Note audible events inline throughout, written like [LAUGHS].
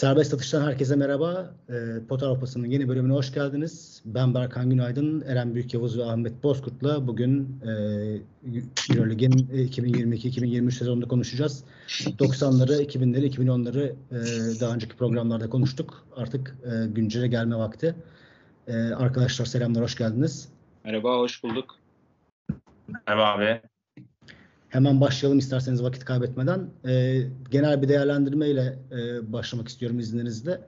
Serbest Atış'tan herkese merhaba. E, Pot Avrupa'sının yeni bölümüne hoş geldiniz. Ben Berkan Günaydın, Eren Büyükyavuz ve Ahmet Bozkurt'la bugün e, Euroleague'in 2022-2023 sezonunda konuşacağız. 90'ları, 2000'leri, 2010'ları e, daha önceki programlarda konuştuk. Artık e, güncele gelme vakti. E, arkadaşlar selamlar, hoş geldiniz. Merhaba, hoş bulduk. Merhaba abi. Hemen başlayalım isterseniz vakit kaybetmeden. E, genel bir değerlendirmeyle e, başlamak istiyorum izninizle.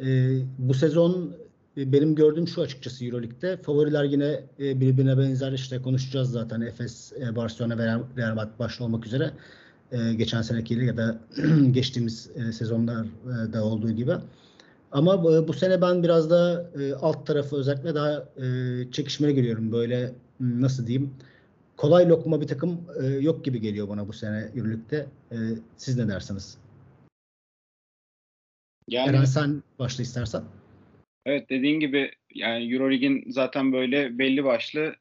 E, bu sezon e, benim gördüğüm şu açıkçası Euroleague'de. Favoriler yine e, birbirine benzer işte konuşacağız zaten. Efes, e, Barcelona ve Real Madrid başta olmak üzere. E, geçen senekiyle ya da [CLEARS THROAT] geçtiğimiz e, sezonlarda olduğu gibi. Ama bu sene ben biraz da alt tarafı özellikle daha e, çekişmeli görüyorum. Böyle nasıl diyeyim kolay lokma bir takım e, yok gibi geliyor bana bu sene Euroleague'de. E, siz ne dersiniz? Yani, Eren sen başla istersen. Evet dediğin gibi yani Euroleague'in zaten böyle belli başlı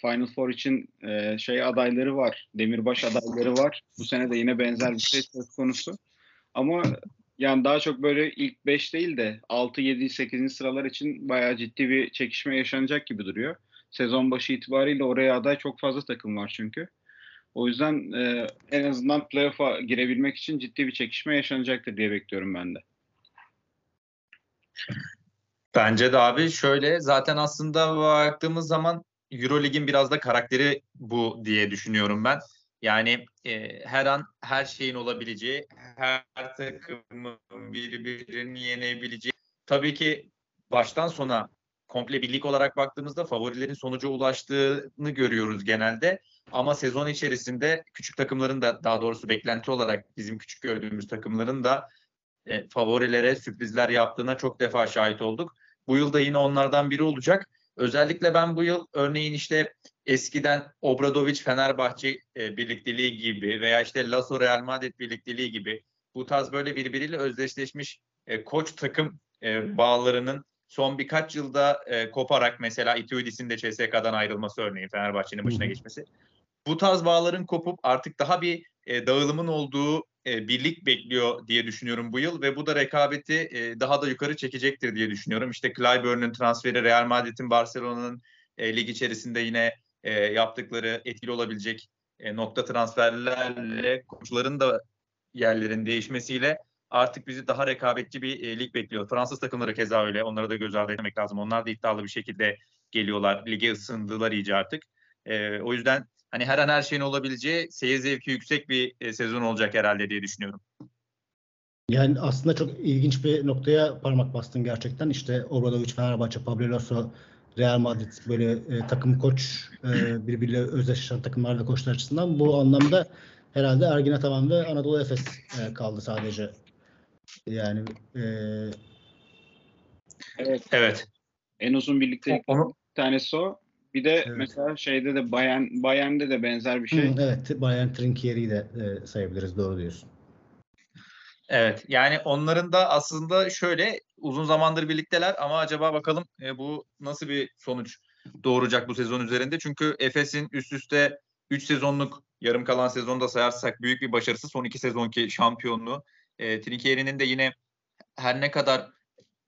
Final Four için e, şey adayları var. Demirbaş adayları var. Bu sene de yine benzer bir şey söz konusu. Ama yani daha çok böyle ilk 5 değil de 6, 7, 8. sıralar için bayağı ciddi bir çekişme yaşanacak gibi duruyor sezon başı itibariyle oraya aday çok fazla takım var çünkü. O yüzden e, en azından playoff'a girebilmek için ciddi bir çekişme yaşanacaktır diye bekliyorum ben de. Bence de abi şöyle zaten aslında baktığımız zaman Eurolig'in biraz da karakteri bu diye düşünüyorum ben. Yani e, her an her şeyin olabileceği, her takımın birbirini yenebileceği. Tabii ki baştan sona komple birlik olarak baktığımızda favorilerin sonuca ulaştığını görüyoruz genelde. Ama sezon içerisinde küçük takımların da daha doğrusu beklenti olarak bizim küçük gördüğümüz takımların da e, favorilere sürprizler yaptığına çok defa şahit olduk. Bu yıl da yine onlardan biri olacak. Özellikle ben bu yıl örneğin işte eskiden Obradoviç Fenerbahçe e, birlikteliği gibi veya işte Lasso Real Madrid birlikteliği gibi bu tarz böyle birbiriyle özdeşleşmiş e, koç takım e, bağlarının son birkaç yılda e, koparak mesela Ituidis'in de CSK'dan ayrılması örneğin Fenerbahçe'nin başına Hı-hı. geçmesi. Bu tarz bağların kopup artık daha bir e, dağılımın olduğu e, birlik bekliyor diye düşünüyorum bu yıl ve bu da rekabeti e, daha da yukarı çekecektir diye düşünüyorum. İşte Clyburn'un transferi, Real Madrid'in Barcelona'nın e, lig içerisinde yine e, yaptıkları etkili olabilecek e, nokta transferlerle koçların da yerlerin değişmesiyle artık bizi daha rekabetçi bir e, lig bekliyor. Fransız takımları keza öyle. Onları da göz ardı etmek lazım. Onlar da iddialı bir şekilde geliyorlar. Lige ısındılar iyice artık. E, o yüzden hani her an her şeyin olabileceği seyir zevki yüksek bir e, sezon olacak herhalde diye düşünüyorum. Yani aslında çok ilginç bir noktaya parmak bastın gerçekten. İşte Obradoviç, Fenerbahçe, Pablo Lasso, Real Madrid böyle e, takım koç e, birbiriyle özdeşleşen takımlarda koçlar açısından bu anlamda herhalde Ergin Ataman ve Anadolu Efes e, kaldı sadece yani e... evet. Evet. En uzun birlikte Onu... bir tanesi o. Bir de evet. mesela şeyde de Bayern Bayern'de de benzer bir şey. Hı, evet, Bayern Trinkieri'yi de e, sayabiliriz. Doğru diyorsun. Evet, yani onların da aslında şöyle uzun zamandır birlikteler ama acaba bakalım e, bu nasıl bir sonuç doğuracak bu sezon üzerinde? Çünkü Efes'in üst üste 3 sezonluk yarım kalan sezonda sayarsak büyük bir başarısı son iki sezonki şampiyonluğu e, Trinkieri'nin de yine her ne kadar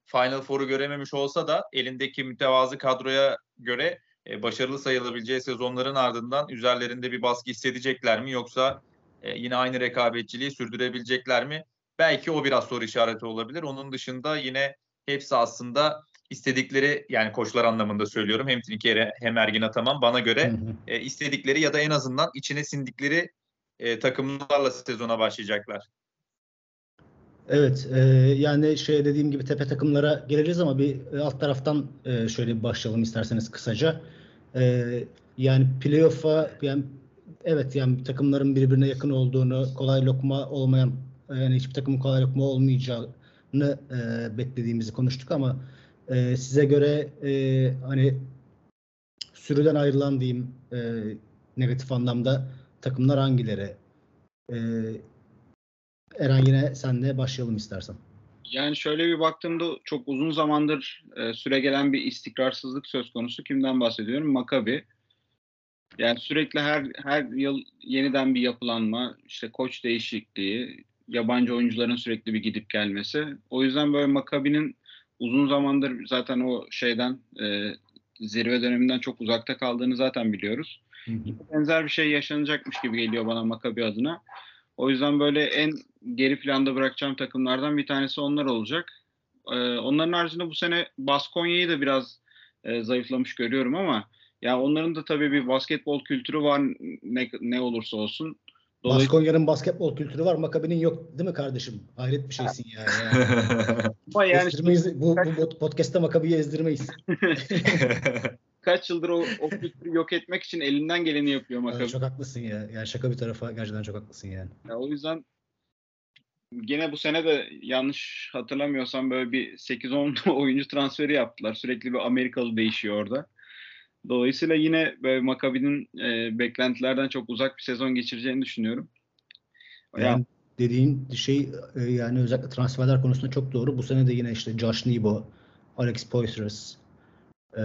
Final Four'u görememiş olsa da elindeki mütevazı kadroya göre e, başarılı sayılabileceği sezonların ardından üzerlerinde bir baskı hissedecekler mi yoksa e, yine aynı rekabetçiliği sürdürebilecekler mi? Belki o biraz soru işareti olabilir. Onun dışında yine hepsi aslında istedikleri yani koçlar anlamında söylüyorum hem Trinkieri hem Ergin Ataman bana göre E, istedikleri ya da en azından içine sindikleri e, takımlarla sezona başlayacaklar. Evet, e, yani şey dediğim gibi tepe takımlara geleceğiz ama bir e, alt taraftan e, şöyle bir başlayalım isterseniz kısaca. E, yani playoff'a yani evet yani takımların birbirine yakın olduğunu, kolay lokma olmayan yani hiçbir takımın kolay lokma olmayacağını e, beklediğimizi konuştuk ama e, size göre e, hani sürüden ayrılan diyeyim e, negatif anlamda takımlar hangileri? E, Eren yine senle başlayalım istersen. Yani şöyle bir baktığımda çok uzun zamandır e, süre gelen bir istikrarsızlık söz konusu. Kimden bahsediyorum? Makabi. Yani sürekli her her yıl yeniden bir yapılanma, işte koç değişikliği, yabancı oyuncuların sürekli bir gidip gelmesi. O yüzden böyle Maccabi'nin uzun zamandır zaten o şeyden e, zirve döneminden çok uzakta kaldığını zaten biliyoruz. Hı hı. Benzer bir şey yaşanacakmış gibi geliyor bana Maccabi adına. O yüzden böyle en geri planda bırakacağım takımlardan bir tanesi onlar olacak. Ee, onların haricinde bu sene Baskonya'yı da biraz e, zayıflamış görüyorum ama ya onların da tabii bir basketbol kültürü var ne, ne olursa olsun. Dolayısıyla Baskonya'nın basketbol kültürü var. Maccabi'nin yok değil mi kardeşim? Hayret bir şeysin ya. yani. [LAUGHS] ama yani Ezdirmeyiz. Bu, bu podcast'ta Maccabi'yi ezdirmeyiz. [LAUGHS] kaç yıldır o, o kültürü yok etmek için elinden geleni yapıyor Maccabi. Evet, çok haklısın ya. Yani şaka bir tarafa gerçekten çok haklısın yani. Ya o yüzden gene bu sene de yanlış hatırlamıyorsam böyle bir 8-10 [LAUGHS] oyuncu transferi yaptılar. Sürekli bir Amerikalı değişiyor orada. Dolayısıyla yine böyle Maccabi'nin e, beklentilerden çok uzak bir sezon geçireceğini düşünüyorum. Ya, Yani dediğin şey e, yani özellikle transferler konusunda çok doğru. Bu sene de yine işte Josh Nebo, Alex Poitras, e,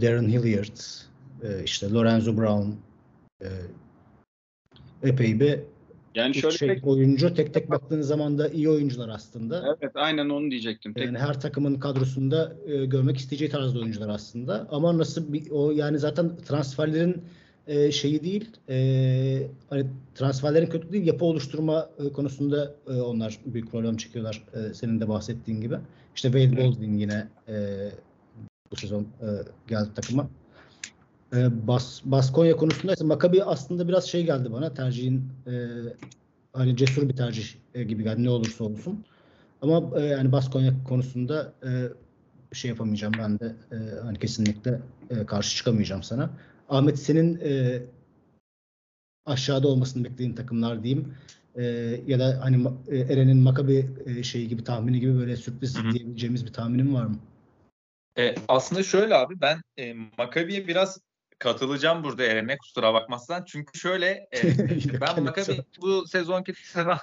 Darren Hilliard, e, işte Lorenzo Brown e, epey bir yani şöyle şey, tek- oyuncu. Tek tek baktığın zaman da iyi oyuncular aslında. evet aynen onu diyecektim. Tek, Yani her takımın kadrosunda e, görmek isteyeceği tarzda oyuncular aslında. Ama nasıl bir o yani zaten transferlerin e, şeyi değil. e, hani transferlerin kötü değil, yapı oluşturma e, konusunda e, onlar büyük problem çekiyorlar. e, senin de bahsettiğin gibi. İşte Wade Baldwin yine e, bu sezon e, geldi takıma. E, Bas, Baskonya konusunda ise Maccabi aslında biraz şey geldi bana tercihin e, hani cesur bir tercih e, gibi geldi ne olursa olsun. Ama e, yani Baskonya konusunda e, şey yapamayacağım ben de e, hani kesinlikle e, karşı çıkamayacağım sana. Ahmet senin e, aşağıda olmasını beklediğin takımlar diyeyim. E, ya da hani e, Eren'in Makabi e, şeyi gibi tahmini gibi böyle sürpriz Hı hı. diyebileceğimiz bir tahminin var mı? E, aslında şöyle abi ben e, Maccabi'ye biraz katılacağım burada Eren'e kusura bakmazsan. Çünkü şöyle e, [LAUGHS] ben Maccabi bu sezonki tra-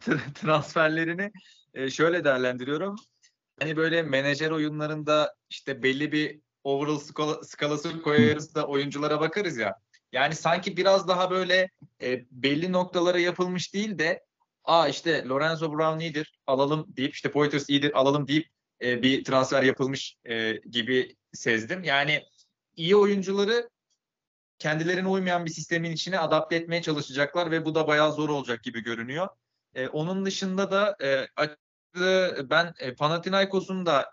tra- transferlerini e, şöyle değerlendiriyorum. Hani böyle menajer oyunlarında işte belli bir overall skala, skalası koyarız da oyunculara bakarız ya. Yani sanki biraz daha böyle e, belli noktalara yapılmış değil de aa işte Lorenzo Brown iyidir alalım deyip işte Poitras iyidir alalım deyip e, bir transfer yapılmış e, gibi sezdim. Yani iyi oyuncuları kendilerine uymayan bir sistemin içine adapte etmeye çalışacaklar ve bu da bayağı zor olacak gibi görünüyor. E, onun dışında da e, ben e, Panathinaikos'un da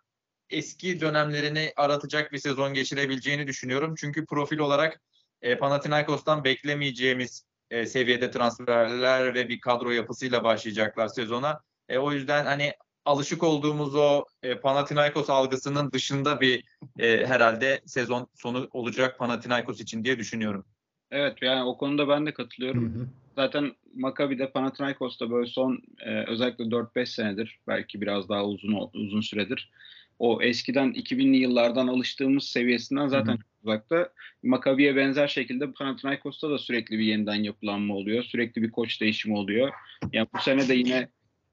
eski dönemlerini aratacak bir sezon geçirebileceğini düşünüyorum. Çünkü profil olarak e, Panathinaikos'tan beklemeyeceğimiz e, seviyede transferler ve bir kadro yapısıyla başlayacaklar sezona. E, o yüzden hani alışık olduğumuz o e, Panathinaikos algısının dışında bir e, herhalde sezon sonu olacak Panathinaikos için diye düşünüyorum. evet yani o konuda ben de Hı katılıyorum. hı. Zaten Maccabi'de Panathinaikos'ta böyle son e, özellikle 4-5 senedir belki biraz daha uzun uzun süredir o eskiden 2000'li yıllardan alıştığımız seviyesinden zaten Hı hı. çok uzakta. Maccabi'ye benzer şekilde Panathinaikos'ta da sürekli bir yeniden yapılanma oluyor. Sürekli bir koç değişimi oluyor. Yani bu sene de yine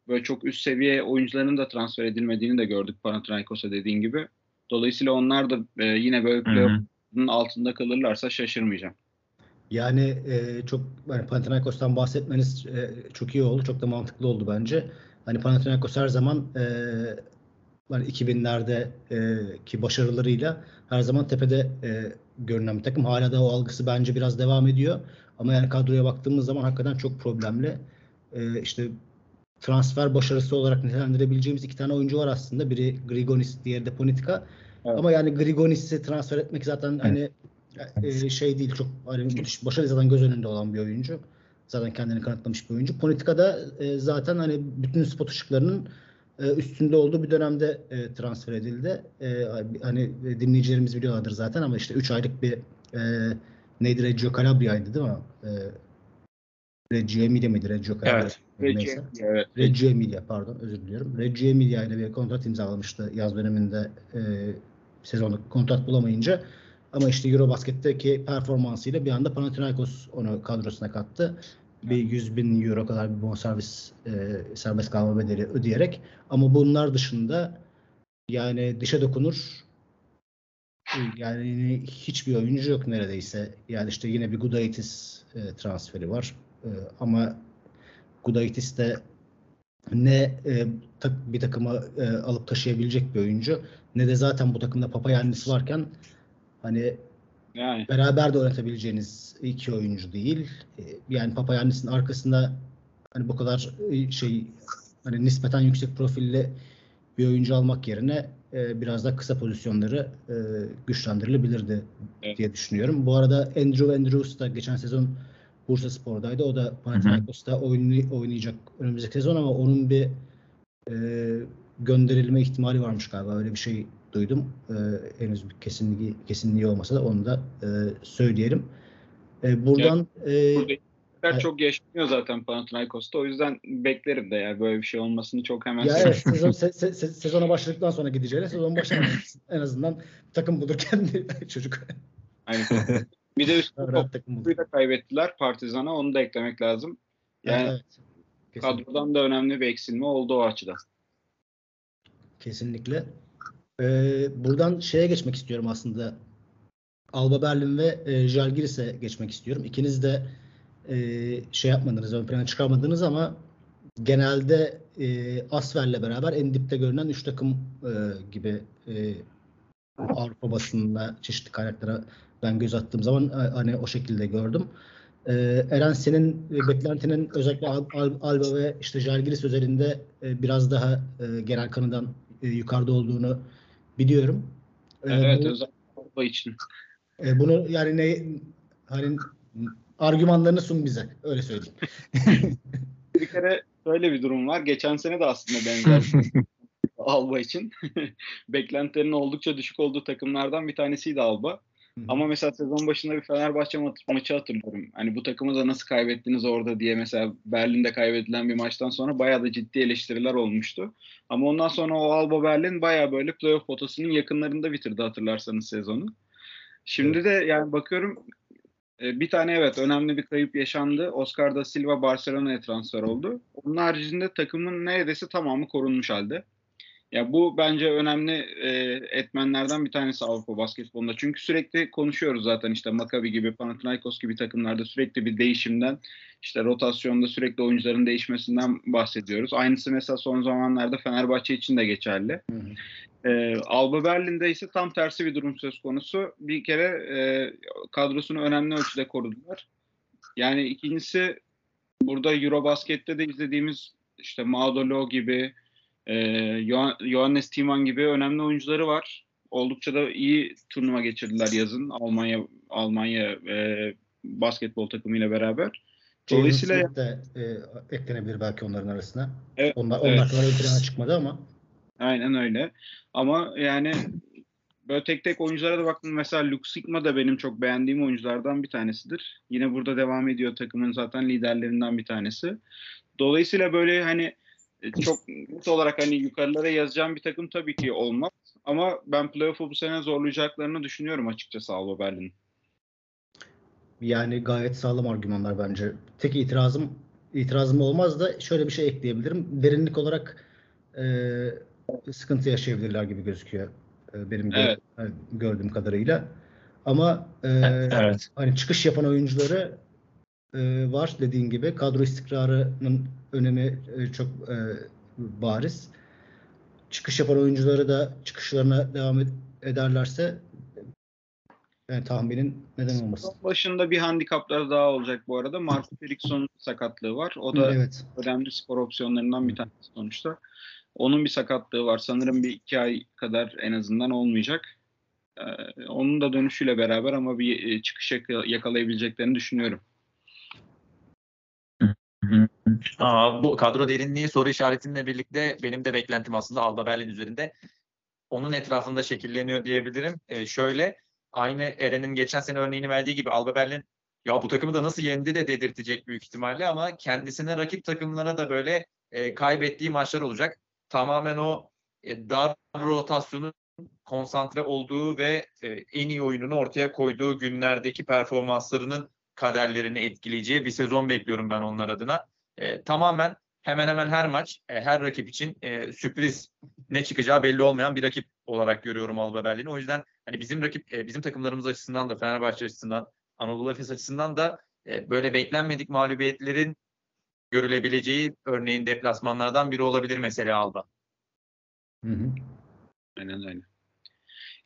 böyle çok üst seviye oyuncuların da transfer edilmediğini de gördük Panathinaikos'a dediğin gibi. Dolayısıyla onlar da e, yine böyle playoff'un altında kalırlarsa şaşırmayacağım. Yani e, çok yani Panathinaikos'tan bahsetmeniz e, çok iyi oldu. Çok da mantıklı oldu bence. Hani Panathinaikos her zaman e, hani 2000'lerde e, ki başarılarıyla her zaman tepede e, görünen bir takım. Hala da o algısı bence biraz devam ediyor. Ama yani kadroya baktığımız zaman hakikaten çok problemli. E, işte transfer başarısı olarak nitelendirebileceğimiz iki tane oyuncu var aslında. Biri Grigonis, diğeri de Politika. Evet. Ama yani Grigonis'i transfer etmek zaten hani e, şey değil çok hani müthiş başarılı zaten göz önünde olan bir oyuncu. Zaten kendini kanıtlamış bir oyuncu. Politika'da e, zaten hani bütün spot ışıklarının e, üstünde olduğu bir dönemde e, transfer edildi. E, hani dinleyicilerimiz biliyorlardır zaten ama işte 3 aylık bir e, neydi Reggio Calabria'ydı değil mi? E, Reggio Emilia miydi? Reggio Calabria. Evet. Neyse. Evet. Reggio Emilia pardon özür diliyorum. Reggio Emilia ile bir kontrat imzalamıştı yaz döneminde e, sezonluk kontrat bulamayınca. Ama işte Eurobasket'teki performansıyla bir anda Panathinaikos onu kadrosuna kattı. Bir 100 bin euro kadar bir bonservis e, serbest kalma bedeli ödeyerek. Ama bunlar dışında yani dışa dokunur yani hiçbir oyuncu yok neredeyse. Yani işte yine bir Gudaitis e, transferi var. E, ama Gudaitis de ne e, tak- bir takımı e, alıp taşıyabilecek bir oyuncu ne de zaten bu takımda Papayannis varken hani Yani beraber de oynatabileceğiniz iki oyuncu değil. E, Yani Papayannis'in arkasında hani bu kadar e, şey hani nispeten yüksek profilli bir oyuncu almak yerine e, biraz da kısa pozisyonları e, güçlendirilebilirdi Evet. diye düşünüyorum. Bu arada Andrew Andrews da geçen sezon Bursa Spor'daydı. O da Panathinaikos'ta oynay- oynayacak önümüzdeki sezon ama onun bir e, gönderilme ihtimali varmış galiba. Öyle bir şey duydum. E, henüz bir kesinliği, kesinliği olmasa da onu da e, söyleyelim. E, buradan e, burada çok yaşanıyor zaten Panathinaikos'ta. O yüzden beklerim de yani böyle bir şey olmasını çok hemen ya evet sezon, se- se- se- sezona başladıktan sonra gideceğine sezon başlamadan en azından takım bulur kendi [LAUGHS] çocuk. Aynen. Bir de üstüne kaybettiler Partizan'a. Onu da eklemek lazım. Yani evet. Kadrodan da önemli bir eksilme oldu o açıdan. Kesinlikle. Ee, buradan şeye geçmek istiyorum aslında. Alba Berlin ve e, Žalgiris'e geçmek istiyorum. İkiniz de e, şey yapmadınız, ön plana çıkarmadınız ama genelde e, Asfer'le beraber en dipte görünen üç takım e, gibi e, Avrupa basınında çeşitli kaynaklara ben göz attığım zaman e, hani o şekilde gördüm. E, Eren senin e, beklentinin özellikle Al- Al- Alba ve işte Žalgiris özelinde e, biraz daha e, genel kanıdan e, yukarıda olduğunu biliyorum. Evet bu- özellikle Avrupa için. e, bunu yani ne hani argümanlarını sun bize. Öyle söyleyeyim. [LAUGHS] Bir kere şöyle bir durum var. Geçen sene de aslında benzer [LAUGHS] Alba için. [LAUGHS] Beklentilerin oldukça düşük olduğu takımlardan bir tanesiydi Alba. Ama mesela sezon başında bir Fenerbahçe ma- maçı hatırlıyorum. Hani bu takımı da nasıl kaybettiniz orada diye mesela Berlin'de kaybedilen bir maçtan sonra bayağı da ciddi eleştiriler olmuştu. Ama ondan sonra o Alba Berlin bayağı böyle playoff potasının yakınlarında bitirdi hatırlarsanız sezonu. Şimdi de yani bakıyorum e, bir tane evet önemli bir kayıp yaşandı. Oscar da Silva Barcelona'ya transfer oldu. Onun haricinde takımın neredeyse tamamı korunmuş halde. Ya bu bence önemli e, etmenlerden bir tanesi Avrupa basketbolunda. Çünkü sürekli konuşuyoruz zaten işte Maccabi gibi, Panathinaikos gibi takımlarda sürekli bir değişimden, işte rotasyonda sürekli oyuncuların değişmesinden bahsediyoruz. Aynısı mesela son zamanlarda Fenerbahçe için de geçerli. Hı hı. E, Alba Berlin'de ise tam tersi bir durum söz konusu. Bir kere e, kadrosunu önemli ölçüde korudular. Yani ikincisi burada Eurobasket'te de izlediğimiz işte Maudolo gibi, Johannes Thiemann gibi önemli oyuncuları var. Oldukça da iyi turnuva geçirdiler yazın Almanya Almanya e, basketbol takımıyla beraber. Dolayısıyla James de e, eklenebilir belki onların arasına. Evet, onlar evet. onlar kadar ön plana çıkmadı ama Aynen öyle. Ama yani böyle tek tek oyunculara da baktım. Mesela Luke Sigma da benim çok beğendiğim oyunculardan bir tanesidir. Yine burada devam ediyor takımın zaten liderlerinden bir tanesi. Dolayısıyla böyle hani çok net olarak hani yukarılara yazacağım bir takım tabii ki olmaz. Ama ben playoff'u bu sene zorlayacaklarını düşünüyorum açıkçası Alba Berlin. yani gayet sağlam argümanlar bence. Tek itirazım itirazım olmaz da şöyle bir şey ekleyebilirim. Derinlik olarak e, sıkıntı yaşayabilirler gibi gözüküyor. e, benim Evet. e, gördüğüm kadarıyla. Ama e, evet. hani çıkış yapan oyuncuları e, var dediğin gibi. Kadro istikrarının önemi e, çok e, bariz. Çıkış yapan oyuncuları da çıkışlarına devam ed- ederlerse yani tahminin neden olmasın. Başında bir handikapları daha olacak bu arada. Marco Fericsson'un [LAUGHS] sakatlığı var. O da Evet. önemli spor opsiyonlarından bir tanesi sonuçta. Onun bir sakatlığı var. Sanırım bir iki ay kadar en azından olmayacak. Ee, onun da dönüşüyle beraber ama bir e, çıkış yaka- yakalayabileceklerini düşünüyorum. Aa, bu kadro derinliği soru işaretinle birlikte benim de beklentim aslında Alba Berlin üzerinde. Onun etrafında şekilleniyor diyebilirim. Ee, şöyle aynı Eren'in geçen sene örneğini verdiği gibi Alba Berlin ya bu takımı da nasıl yendi de dedirtecek büyük ihtimalle ama kendisine rakip takımlara da böyle e, kaybettiği maçlar olacak. Tamamen o e, dar rotasyonun konsantre olduğu ve e, en iyi oyununu ortaya koyduğu günlerdeki performanslarının kaderlerini etkileyeceği bir sezon bekliyorum ben onlar adına. E, tamamen hemen hemen her maç, e, her rakip için e, sürpriz ne çıkacağı belli olmayan bir rakip olarak görüyorum Alba Berlin'i. O yüzden hani bizim rakip, e, bizim takımlarımız açısından da Fenerbahçe açısından, Anadolu Efes açısından da e, böyle beklenmedik mağlubiyetlerin görülebileceği örneğin deplasmanlardan biri olabilir mesela Alba. Hı hı. Aynen öyle.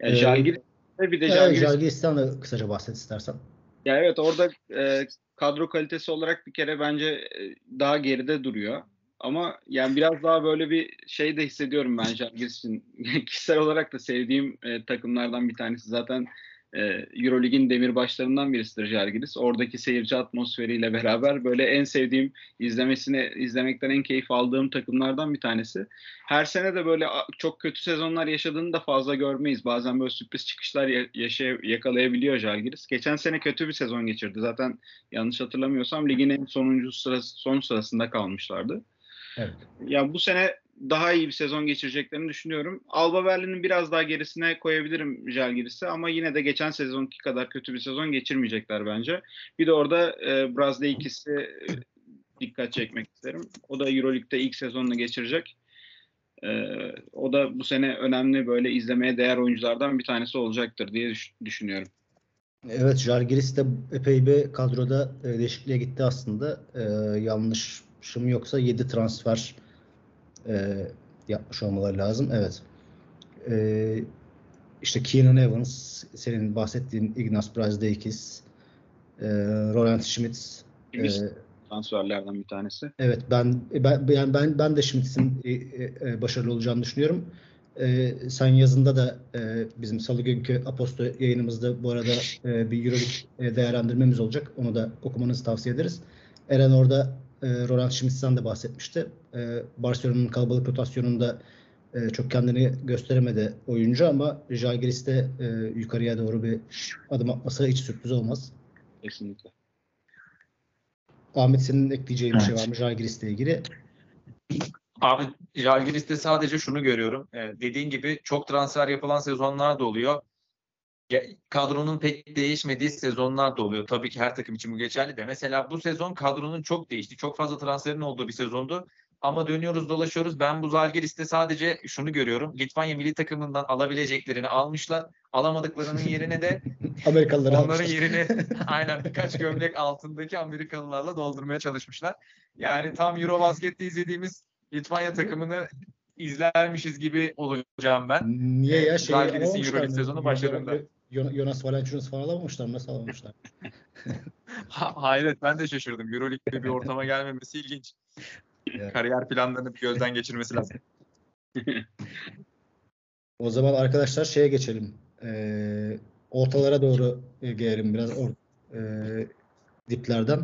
Yani Ee, Žalgiris bir de Žalgiris'ten de kısaca bahset istersen. Ya evet orada e, kadro kalitesi olarak bir kere bence e, daha geride duruyor. Ama yani biraz daha böyle bir şey de hissediyorum ben Žalgiris'in. [LAUGHS] Kişisel olarak da sevdiğim e, takımlardan bir tanesi. Zaten e, Eurolig'in demirbaşlarından birisidir Žalgiris. Oradaki seyirci atmosferiyle beraber böyle en sevdiğim izlemesini izlemekten en keyif aldığım takımlardan bir tanesi. Her sene de böyle çok kötü sezonlar yaşadığını da fazla görmeyiz. Bazen böyle sürpriz çıkışlar ya- yaşay- yakalayabiliyor Žalgiris. Geçen sene kötü bir sezon geçirdi. Zaten yanlış hatırlamıyorsam ligin en sonuncu sırası, son sırasında kalmışlardı. Evet. Ya bu sene daha iyi bir sezon geçireceklerini düşünüyorum. Alba Berlin'in biraz daha gerisine koyabilirim Žalgiris'i ama yine de geçen sezonki kadar kötü bir sezon geçirmeyecekler bence. Bir de orada e, Brazda ikisi e, dikkat çekmek isterim. O da Euroleague'de ilk sezonunu geçirecek. E, o da bu sene önemli böyle izlemeye değer oyunculardan bir tanesi olacaktır diye düş- düşünüyorum. Evet, Žalgiris de epey bir kadroda e, değişikliğe gitti aslında. E, yanlışım yoksa 7 transfer e, yapmış olmaları lazım. Evet. E, işte Keenan Evans, senin bahsettiğin Ignaz Brazdeikis, e, Roland Schmitz, e. Transferlerden bir tanesi. Evet ben ben yani ben ben de Schmitz'in e, e, başarılı olacağını düşünüyorum. E, sen yazında da e, bizim Salı günkü Aposto yayınımızda bu arada e, bir Euroleague e, değerlendirmemiz olacak. Onu da okumanızı tavsiye ederiz. Eren orada e, Roland Schmitz'ten de bahsetmişti. E, Barcelona'nın kalabalık rotasyonunda e, çok kendini gösteremedi oyuncu ama Žalgiris'te e, yukarıya doğru bir adım atması hiç sürpriz olmaz. Kesinlikle. Ahmet senin ekleyeceğin bir şey Evet. var mı Žalgiris'le ilgili? Abi Žalgiris'te sadece şunu görüyorum. Ee, dediğin gibi çok transfer yapılan sezonlar da oluyor. Kadronun pek değişmediği sezonlar da oluyor. Tabii ki her takım için bu geçerli de. Mesela bu sezon kadronun çok değişti. Çok fazla transferin olduğu bir sezondu. Ama dönüyoruz dolaşıyoruz. Ben bu Žalgiris'te sadece şunu görüyorum. Litvanya milli takımından alabileceklerini almışlar. Alamadıklarının yerine de [LAUGHS] Amerikalıları Onların almışlar. yerini [LAUGHS] aynen birkaç gömlek altındaki Amerikalılarla doldurmaya çalışmışlar. Yani tam Eurobasket'te izlediğimiz Litvanya takımını izlermişiz gibi olacağım ben. Niye ya? Ee, Şey alamamışlar Euroleague sezonu başlarında. Jonas Valanciunas falan alamamışlar. Nasıl alamamışlar? [LAUGHS] Ha, hayret ben de şaşırdım. Euroleague'de bir ortama gelmemesi ilginç. Kariyer planlarını bir gözden geçirmesi lazım. [LAUGHS] [LAUGHS] O zaman arkadaşlar şeye geçelim. Ee, ortalara doğru e, gelelim biraz or, e, diplerden.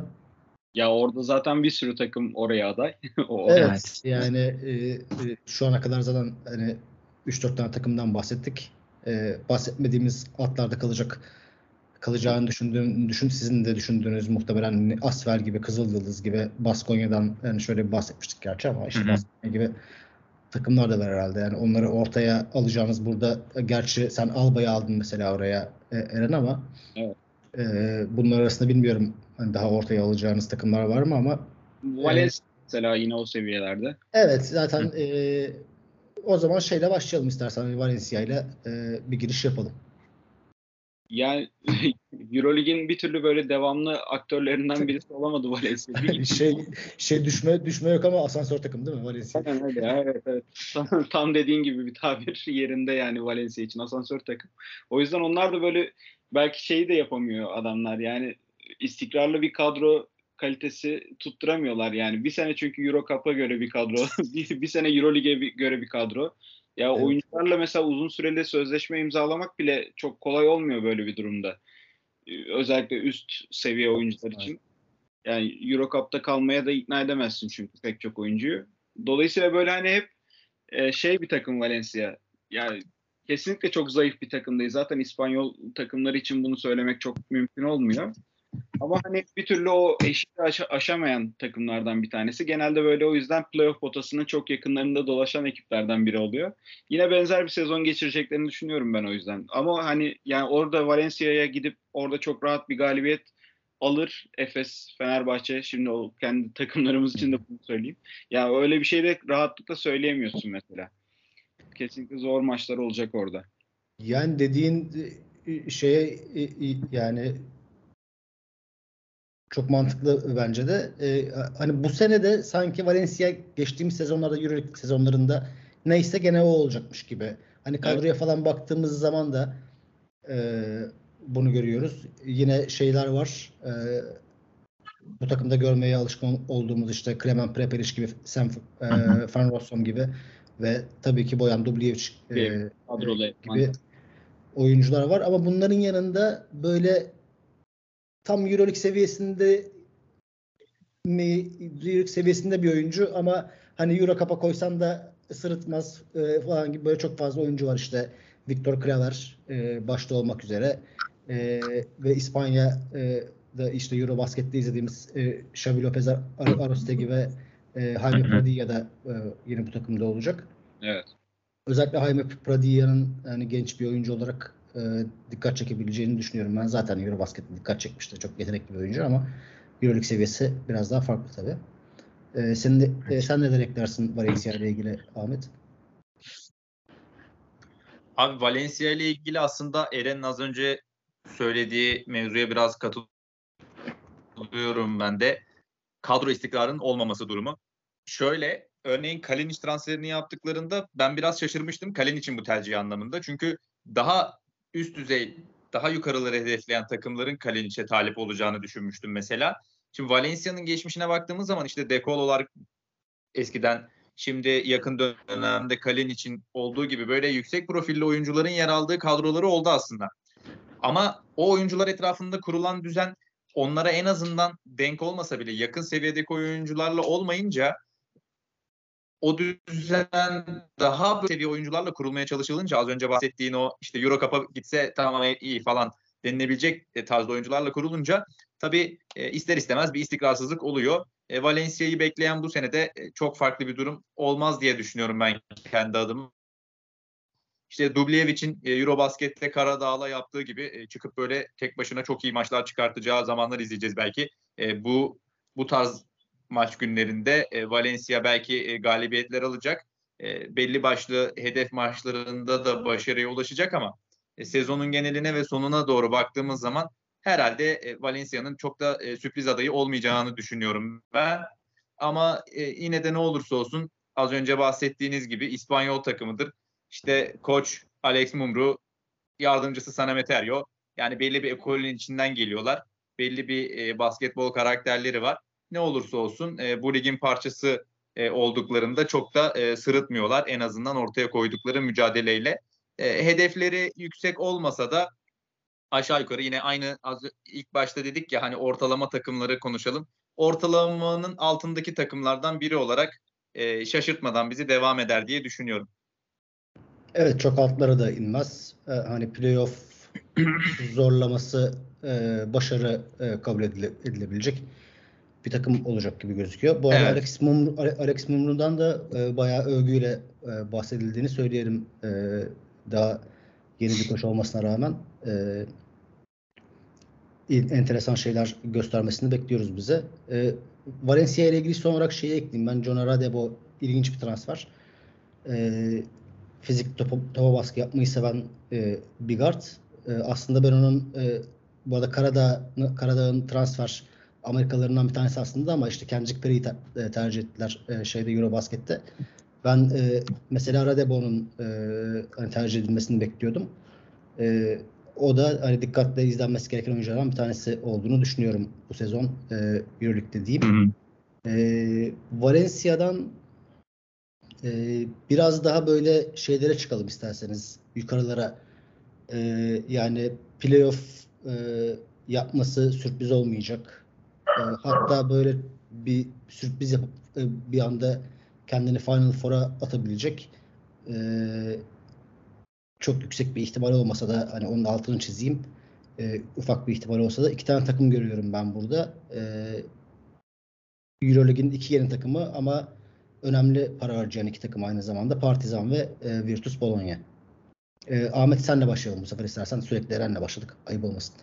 Ya orada zaten bir sürü takım oraya aday. o, Evet. Evet. Yani e, e, şu ana kadar zaten hani 3-4 tane takımdan bahsettik. E, bahsetmediğimiz altlarda kalacak kalacağını düşündüğüm, düşün sizin de düşündüğünüz muhtemelen hani Asfer gibi, Kızılyıldız gibi, Baskonya'dan yani şöyle bir bahsetmiştik gerçi ama işte. Baskonya gibi takımlar da var herhalde. Yani onları ortaya alacağınız burada gerçi sen Alba'yı aldın mesela oraya e, Eren ama Evet. e, bunlar arasında bilmiyorum hani daha ortaya alacağınız takımlar var mı ama Valencia mesela yine o seviyelerde. Evet zaten eee, o zaman şeyle başlayalım istersen hani Valencia ile eee, bir giriş yapalım. Yani [LAUGHS] Eurolig'in bir türlü böyle devamlı aktörlerinden birisi olamadı Valencia. Bir [LAUGHS] şey şey düşme düşme yok ama asansör takım değil mi Valencia? Aynen öyle evet evet. Tam, tam dediğin gibi bir tabir [LAUGHS] yerinde yani Valencia için asansör takım. O yüzden onlar da böyle belki şeyi de yapamıyor adamlar yani istikrarlı bir kadro kalitesi tutturamıyorlar yani. Bir sene çünkü Euro Cup'a göre bir kadro, [LAUGHS] bir, bir sene Euro Lig'e göre bir kadro. Ya Evet. oyuncularla mesela uzun süreli sözleşme imzalamak bile çok kolay olmuyor böyle bir durumda. Ee, Özellikle üst seviye oyuncular için. Yani Euro Cup'ta kalmaya da ikna edemezsin çünkü pek çok oyuncuyu. Dolayısıyla böyle hani hep e, şey bir takım Valencia. Yani kesinlikle çok zayıf bir takım değil. Zaten İspanyol takımları için bunu söylemek çok mümkün olmuyor. Ama hani bir türlü o eşiği aşa- aşamayan takımlardan bir tanesi. Genelde böyle o yüzden playoff potasının çok yakınlarında dolaşan ekiplerden biri oluyor. Yine benzer bir sezon geçireceklerini düşünüyorum ben o yüzden. Ama hani yani orada Valencia'ya gidip orada çok rahat bir galibiyet alır Efes, Fenerbahçe. Şimdi o kendi takımlarımız için de bunu söyleyeyim. Ya öyle bir şey de rahatlıkla söyleyemiyorsun mesela. Kesinlikle zor maçlar olacak orada. Yani dediğin e, şeye e, e, yani Çok mantıklı bence de. Ee, hani bu sene de sanki Valencia geçtiğimiz sezonlarda Euroleague sezonlarında neyse gene o olacakmış gibi. Hani kadroya evet. falan baktığımız zaman da e, bunu görüyoruz. Yine şeyler var. E, bu takımda görmeye alışkın olduğumuz işte Klemen Prepelic gibi, Sam e, Van Rossum gibi ve tabii ki Boyan Dubljevic e, gibi oyuncular var ama bunların yanında böyle tam Euroleague seviyesinde mi Euroleague seviyesinde bir oyuncu ama hani Euro Cup'a koysan da sırıtmaz e, falan gibi böyle çok fazla oyuncu var işte Victor Kraver e, başta olmak üzere e, ve İspanya e, da işte Eurobasket'te izlediğimiz e, Xavi Lopez Ar Arostegui ve e, Jaime Pradilla da e, yine bu takımda olacak. Evet. Özellikle Jaime Pradilla'nın yani genç bir oyuncu olarak e, dikkat çekebileceğini düşünüyorum. Ben zaten Eurobasket'te dikkat çekmişti. Çok yetenekli bir oyuncu ama Euroleague seviyesi biraz daha farklı tabii. E, sen, de, e, sen neler eklersin Valencia ile ilgili Ahmet? Abi Valencia ile ilgili aslında Eren'in az önce söylediği mevzuya biraz katılıyorum ben de. Kadro istikrarının olmaması durumu. Şöyle örneğin Kalinic transferini yaptıklarında ben biraz şaşırmıştım Kalinic'in bu tercihi anlamında. Çünkü daha üst düzey, daha yukarıları hedefleyen takımların Kalinic'e talip olacağını düşünmüştüm mesela. Şimdi Valencia'nın geçmişine baktığımız zaman işte Dekolo'lar eskiden şimdi yakın dönemde Kalinic'in olduğu gibi böyle yüksek profilli oyuncuların yer aldığı kadroları oldu aslında. Ama o oyuncular etrafında kurulan düzen onlara en azından denk olmasa bile yakın seviyedeki oyuncularla olmayınca o düzen daha seviye oyuncularla kurulmaya çalışılınca az önce bahsettiğin o işte Euro Cup'a gitse tamam iyi falan denilebilecek e, tarzda oyuncularla kurulunca tabii e, ister istemez bir istikrarsızlık oluyor. E, Valencia'yı bekleyen bu senede çok farklı bir durum olmaz diye düşünüyorum ben kendi adıma. İşte Dublevic'in e, Eurobasket'te Karadağ'la yaptığı gibi çıkıp böyle tek başına çok iyi maçlar çıkartacağı zamanlar izleyeceğiz belki. Bu bu tarz maç günlerinde e, Valencia belki e, galibiyetler alacak. E, belli başlı hedef maçlarında da başarıya ulaşacak ama e, sezonun geneline ve sonuna doğru baktığımız zaman herhalde e, Valencia'nın çok da e, sürpriz adayı olmayacağını düşünüyorum ben. Ama e, yine de ne olursa olsun az önce bahsettiğiniz gibi İspanyol takımıdır. İşte koç Alex Mumru, yardımcısı Sana Meterio. Yani belli bir ekolün içinden geliyorlar. Belli bir e, basketbol karakterleri var. Ne olursa olsun e, bu ligin parçası e, olduklarında çok da e, sırıtmıyorlar. En azından ortaya koydukları mücadeleyle. E, hedefleri yüksek olmasa da aşağı yukarı yine aynı az ilk başta dedik ya hani ortalama takımları konuşalım. Ortalamanın altındaki takımlardan biri olarak e, şaşırtmadan bizi devam eder diye düşünüyorum. Evet çok altlara da inmez. Ee, hani playoff [CLEARS THROAT] zorlaması e, başarı e, kabul edile, edilebilecek bir takım olacak gibi gözüküyor. Bu arada evet. Alex, Mumru, Alex Mumru'dan da e, bayağı övgüyle e, bahsedildiğini söyleyelim. E, daha yeni bir koç olmasına rağmen e, enteresan şeyler göstermesini bekliyoruz bize. E, Valencia ile ilgili son olarak şeyi ekleyeyim. Ben John Radebo ilginç bir transfer. E, fizik topa, topa baskı yapmayı seven e, bir guard. E, aslında ben onun e, bu arada Karadağ, Karadağ'ın transfer Amerikalılarından bir tanesi aslında ama işte Kendrick Perry'i ter, e, tercih ettiler e, şeyde Eurobasket'te. Ben e, mesela Radebo'nun e, hani tercih edilmesini bekliyordum. E, o da hani dikkatle izlenmesi gereken oyunculardan bir tanesi olduğunu düşünüyorum bu sezon e, Euroleague'de diyeyim. Hı hı. E, Valencia'dan e, biraz daha böyle şeylere çıkalım isterseniz yukarılara. E, yani playoff e, yapması sürpriz olmayacak. E, hatta böyle bir sürpriz yapıp e, bir anda kendini Final Four'a atabilecek e, çok yüksek bir ihtimal olmasa da hani onun altını çizeyim e, ufak bir ihtimal olsa da iki tane takım görüyorum ben burada. E, Euroleague'in iki yeni takımı ama önemli para harcayan iki takım aynı zamanda Partizan ve e, Virtus Bologna. E, Ahmet senle başlayalım bu sefer istersen. Sürekli Eren'le başladık. Ayıp olmasın.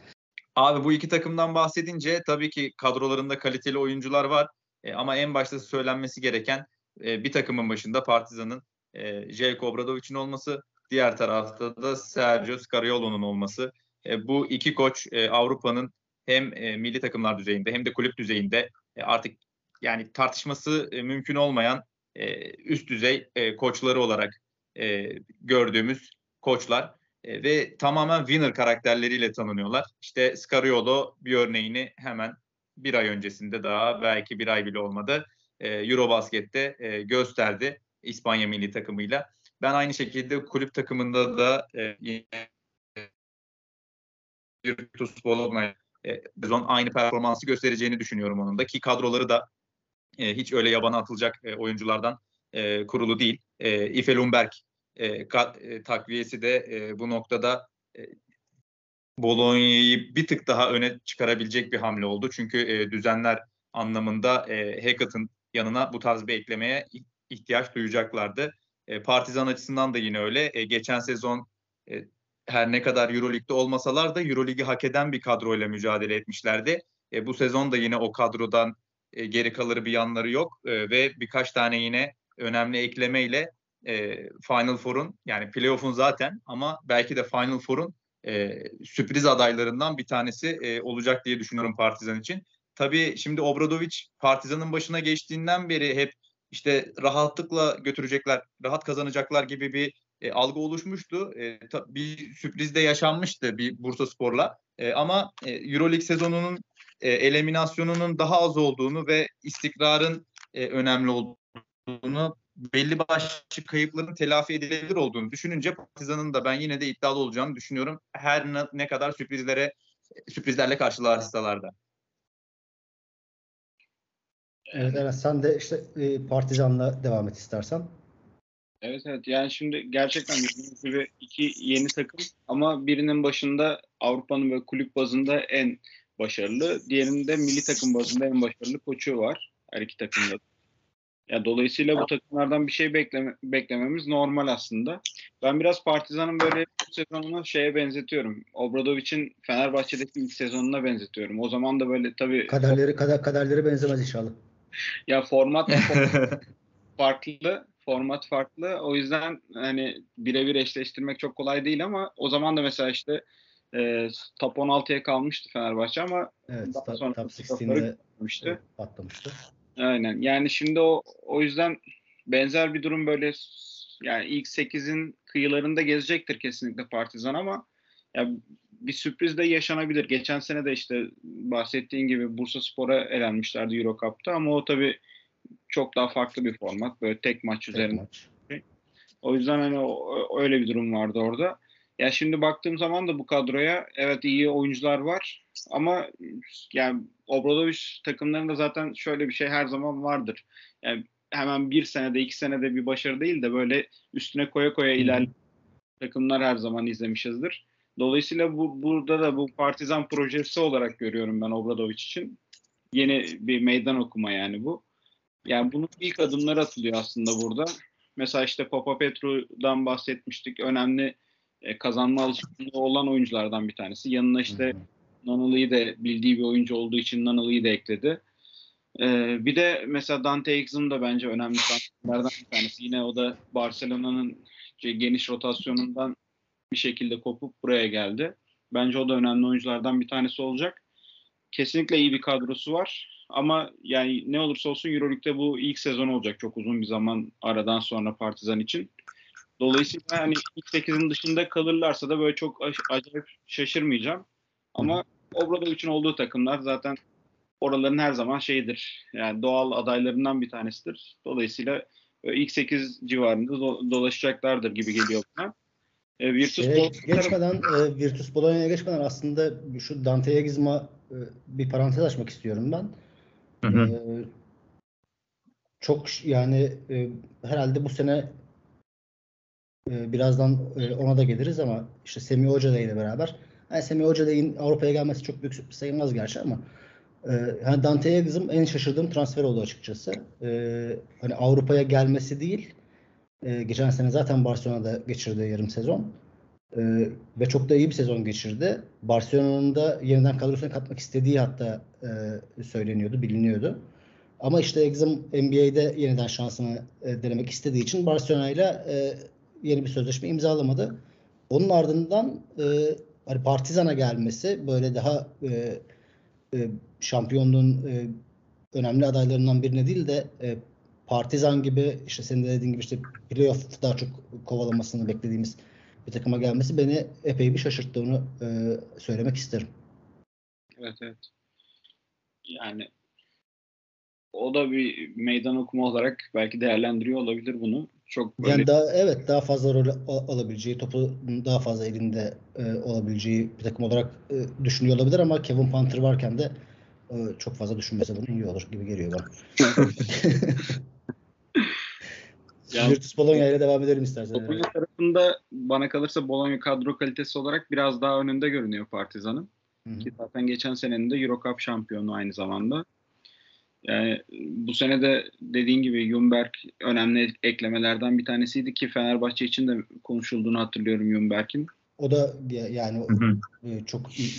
Abi bu iki takımdan bahsedince tabii ki kadrolarında kaliteli oyuncular var. E, ama en başta söylenmesi gereken e, bir takımın başında Partizan'ın e, Jelko Obradovic'in olması, diğer tarafta da Sergio Scariolo'nun olması. E, bu iki koç e, Avrupa'nın hem e, milli takımlar düzeyinde hem de kulüp düzeyinde e, artık yani tartışması e, mümkün olmayan e, üst düzey e, koçları olarak e, gördüğümüz koçlar e, ve tamamen winner karakterleriyle tanınıyorlar. İşte Scariolo bir örneğini hemen bir ay öncesinde daha belki bir ay bile olmadı e, Eurobasket'te e, gösterdi İspanya milli takımıyla. Ben aynı şekilde kulüp takımında da e, Virtus Bologna e, sezon aynı performansı göstereceğini düşünüyorum onun da ki kadroları da hiç öyle yabana atılacak oyunculardan kurulu değil. E, Ife Lundberg e, kat, e, takviyesi de e, bu noktada e, Bologna'yı bir tık daha öne çıkarabilecek bir hamle oldu. Çünkü e, düzenler anlamında e, Hackett'ın yanına bu tarz bir eklemeye ihtiyaç duyacaklardı. E, Partizan açısından da yine öyle. E, geçen sezon e, her ne kadar Euroleague'de olmasalar da Euroligi hak eden bir kadroyla mücadele etmişlerdi. E, bu sezon da yine o kadrodan e, geri kalır bir yanları yok e, ve birkaç tane yine önemli eklemeyle e, Final Four'un yani playoff'un zaten ama belki de Final Four'un e, sürpriz adaylarından bir tanesi e, olacak diye düşünüyorum Partizan için. Tabii şimdi Obradovic Partizan'ın başına geçtiğinden beri hep işte rahatlıkla götürecekler, rahat kazanacaklar gibi bir e, algı oluşmuştu. E, bir sürpriz de yaşanmıştı bir Bursa Spor'la. E, ama e, Euroleague sezonunun e, eliminasyonunun daha az olduğunu ve istikrarın e, önemli olduğunu belli başlı kayıpların telafi edilebilir olduğunu düşününce Partizan'ın da ben yine de iddialı olacağını düşünüyorum. Her ne, ne kadar sürprizlere sürprizlerle karşılaşsalar da. Evet Eren sen de işte e, Partizan'la devam et istersen. Evet evet yani şimdi gerçekten gibi iki yeni takım ama birinin başında Avrupa'nın ve kulüp bazında en başarılı, diğerinde milli takım bazında en başarılı koçu var her iki takımda. Ya dolayısıyla bu takımlardan bir şey bekleme, beklememiz normal aslında. Ben biraz Partizan'ın böyle sezonunu şeye benzetiyorum. Obradovic'in Fenerbahçe'deki ilk sezonuna benzetiyorum. O zaman da böyle tabii kaderleri kader kaderleri benzemez inşallah. Ya format [LAUGHS] farklı, format farklı. O yüzden hani birebir eşleştirmek çok kolay değil ama o zaman da mesela işte e, top 16'ya kalmıştı Fenerbahçe ama evet, daha sonra top 16'de patlamıştı. Aynen. Yani şimdi o o yüzden benzer bir durum böyle yani ilk 8'in kıyılarında gezecektir kesinlikle Partizan ama ya bir sürpriz de yaşanabilir. Geçen sene de işte bahsettiğin gibi Bursa Spor'a elenmişlerdi Euro Cup'ta ama o tabii çok daha farklı bir format. Böyle tek maç tek üzerine. Maç. O yüzden hani o, öyle bir durum vardı orada. Ya şimdi baktığım zaman da bu kadroya evet iyi oyuncular var ama yani Obradovic takımlarında zaten şöyle bir şey her zaman vardır. Yani hemen bir senede iki senede bir başarı değil de böyle üstüne koya koya ilerleyen takımlar her zaman izlemişizdir. Dolayısıyla bu burada da bu partizan projesi olarak görüyorum ben Obradovic için. Yeni bir meydan okuma yani bu. Yani bunun ilk adımları atılıyor aslında burada. Mesela işte Papa Petru'dan bahsetmiştik. Önemli e, kazanma alışkanlığı olan oyunculardan bir tanesi. Yanına işte Nanalı'yı da bildiği bir oyuncu olduğu için Nanalı'yı da ekledi. Ee, bir de mesela Dante Exum da bence önemli transferlerden bir tanesi. Yine o da Barcelona'nın geniş rotasyonundan bir şekilde kopup buraya geldi. Bence o da önemli oyunculardan bir tanesi olacak. Kesinlikle iyi bir kadrosu var. Ama yani ne olursa olsun Euroleague'de bu ilk sezon olacak çok uzun bir zaman aradan sonra Partizan için. Dolayısıyla hani ilk 8'in dışında kalırlarsa da böyle çok acayip şaşırmayacağım. Ama için olduğu takımlar zaten oraların her zaman şeyidir. Yani doğal adaylarından bir tanesidir. Dolayısıyla ilk 8 civarında do- dolaşacaklardır gibi geliyor bana. E, Virtus Şeye geçmeden e, Virtus Bologna'ya geçmeden aslında şu Dante'ye gizma e, bir parantez açmak istiyorum ben. Hı hı. E, çok yani e, herhalde bu sene e, birazdan e, ona da geliriz ama işte Semih Hoca ile beraber yani Semih Hoca Avrupa'ya gelmesi çok büyük sürpriz sayılmaz gerçi ama e, yani Dante'ye kızım en şaşırdığım transfer oldu açıkçası. E, hani Avrupa'ya gelmesi değil e, geçen sene zaten Barcelona'da geçirdi yarım sezon. E, ve çok da iyi bir sezon geçirdi. Barcelona'nın da yeniden kadrosuna katmak istediği hatta e, söyleniyordu, biliniyordu. Ama işte Exim NBA'de yeniden şansını e, denemek istediği için Barcelona ile yeni bir sözleşme imzalamadı. Onun ardından e, hani Partizan'a gelmesi böyle daha e, e, şampiyonluğun e, önemli adaylarından birine değil de e, Partizan gibi işte senin de dediğin gibi işte playoff daha çok kovalamasını beklediğimiz bir takıma gelmesi beni epey bir şaşırttı onu e, söylemek isterim. Evet evet. Yani o da bir meydan okuma olarak belki değerlendiriyor olabilir bunu. Çok böyle... Yani daha evet daha fazla rol alabileceği, topu daha fazla elinde e, olabileceği bir takım olarak e, düşünüyor olabilir ama Kevin Panther varken de e, çok fazla düşünmese bunu iyi olur gibi geliyor bana. [LAUGHS] Yani- Virtus Bologna ile devam edelim istersen. Bologna tarafında bana kalırsa Bologna kadro kalitesi olarak biraz daha önünde görünüyor Partizan'ın. Ki zaten geçen senenin de Eurocup şampiyonu aynı zamanda. Yani bu sene de dediğin gibi Jumberg önemli eklemelerden bir tanesiydi ki Fenerbahçe için de konuşulduğunu hatırlıyorum Jumberg'in. O da ya- yani Hı hı. e, çok iyi,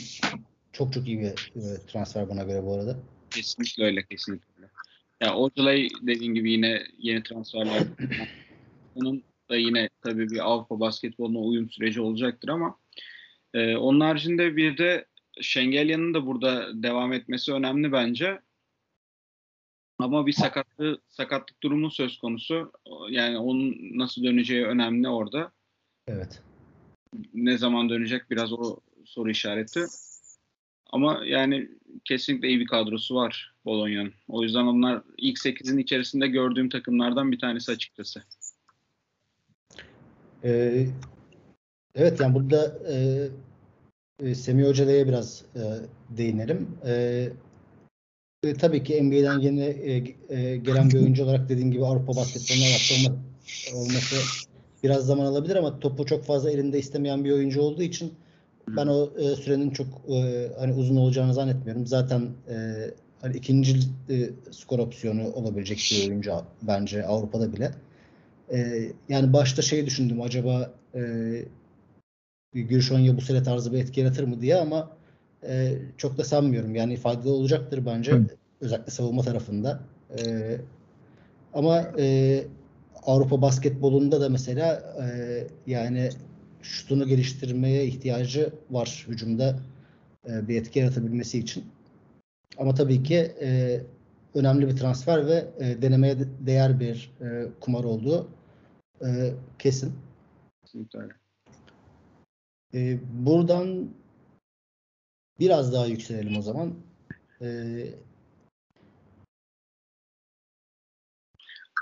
çok çok iyi bir e, transfer bana göre bu arada. Kesinlikle öyle, kesinlikle öyle. Ya Ojolay dediğin gibi yine yeni transferler. [COUGHS] Onun da yine tabii bir Avrupa basketboluna uyum süreci olacaktır ama e, onun haricinde bir de Şengelya'nın da burada devam etmesi önemli bence. Ama bir sakatlığı, sakatlık durumu söz konusu. Yani onun nasıl döneceği önemli orada. Evet. Ne zaman dönecek biraz o soru işareti. Ama yani kesinlikle iyi bir kadrosu var Bologna'nın. O yüzden onlar ilk 8'in içerisinde gördüğüm takımlardan bir tanesi açıkçası. Ee, evet yani burada e, e, Semih Hoca'ya biraz e, değinelim. E, e, tabii ki NBA'den yeni e, e, gelen bir oyuncu olarak dediğin gibi Avrupa basketboluna adapte olma, olması biraz zaman alabilir ama topu çok fazla elinde istemeyen bir oyuncu olduğu için ben o e, sürenin çok e, hani uzun olacağını zannetmiyorum. Zaten e, hani ikinci e, skor opsiyonu olabilecek bir oyuncu bence Avrupa'da bile. E, yani başta şey düşündüm acaba e, Gürşonya bu sene tarzı bir etki yaratır mı diye ama e, çok da sanmıyorum. Yani faydalı olacaktır bence. Hı. Özellikle savunma tarafında. E, ama e, Avrupa basketbolunda da mesela e, yani şutunu geliştirmeye ihtiyacı var hücumda e, bir etki yaratabilmesi için. Ama tabii ki e, önemli bir transfer ve e, denemeye de- değer bir e, kumar olduğu e, kesin. Kesinlikle. E, buradan biraz daha yükselelim o zaman. E,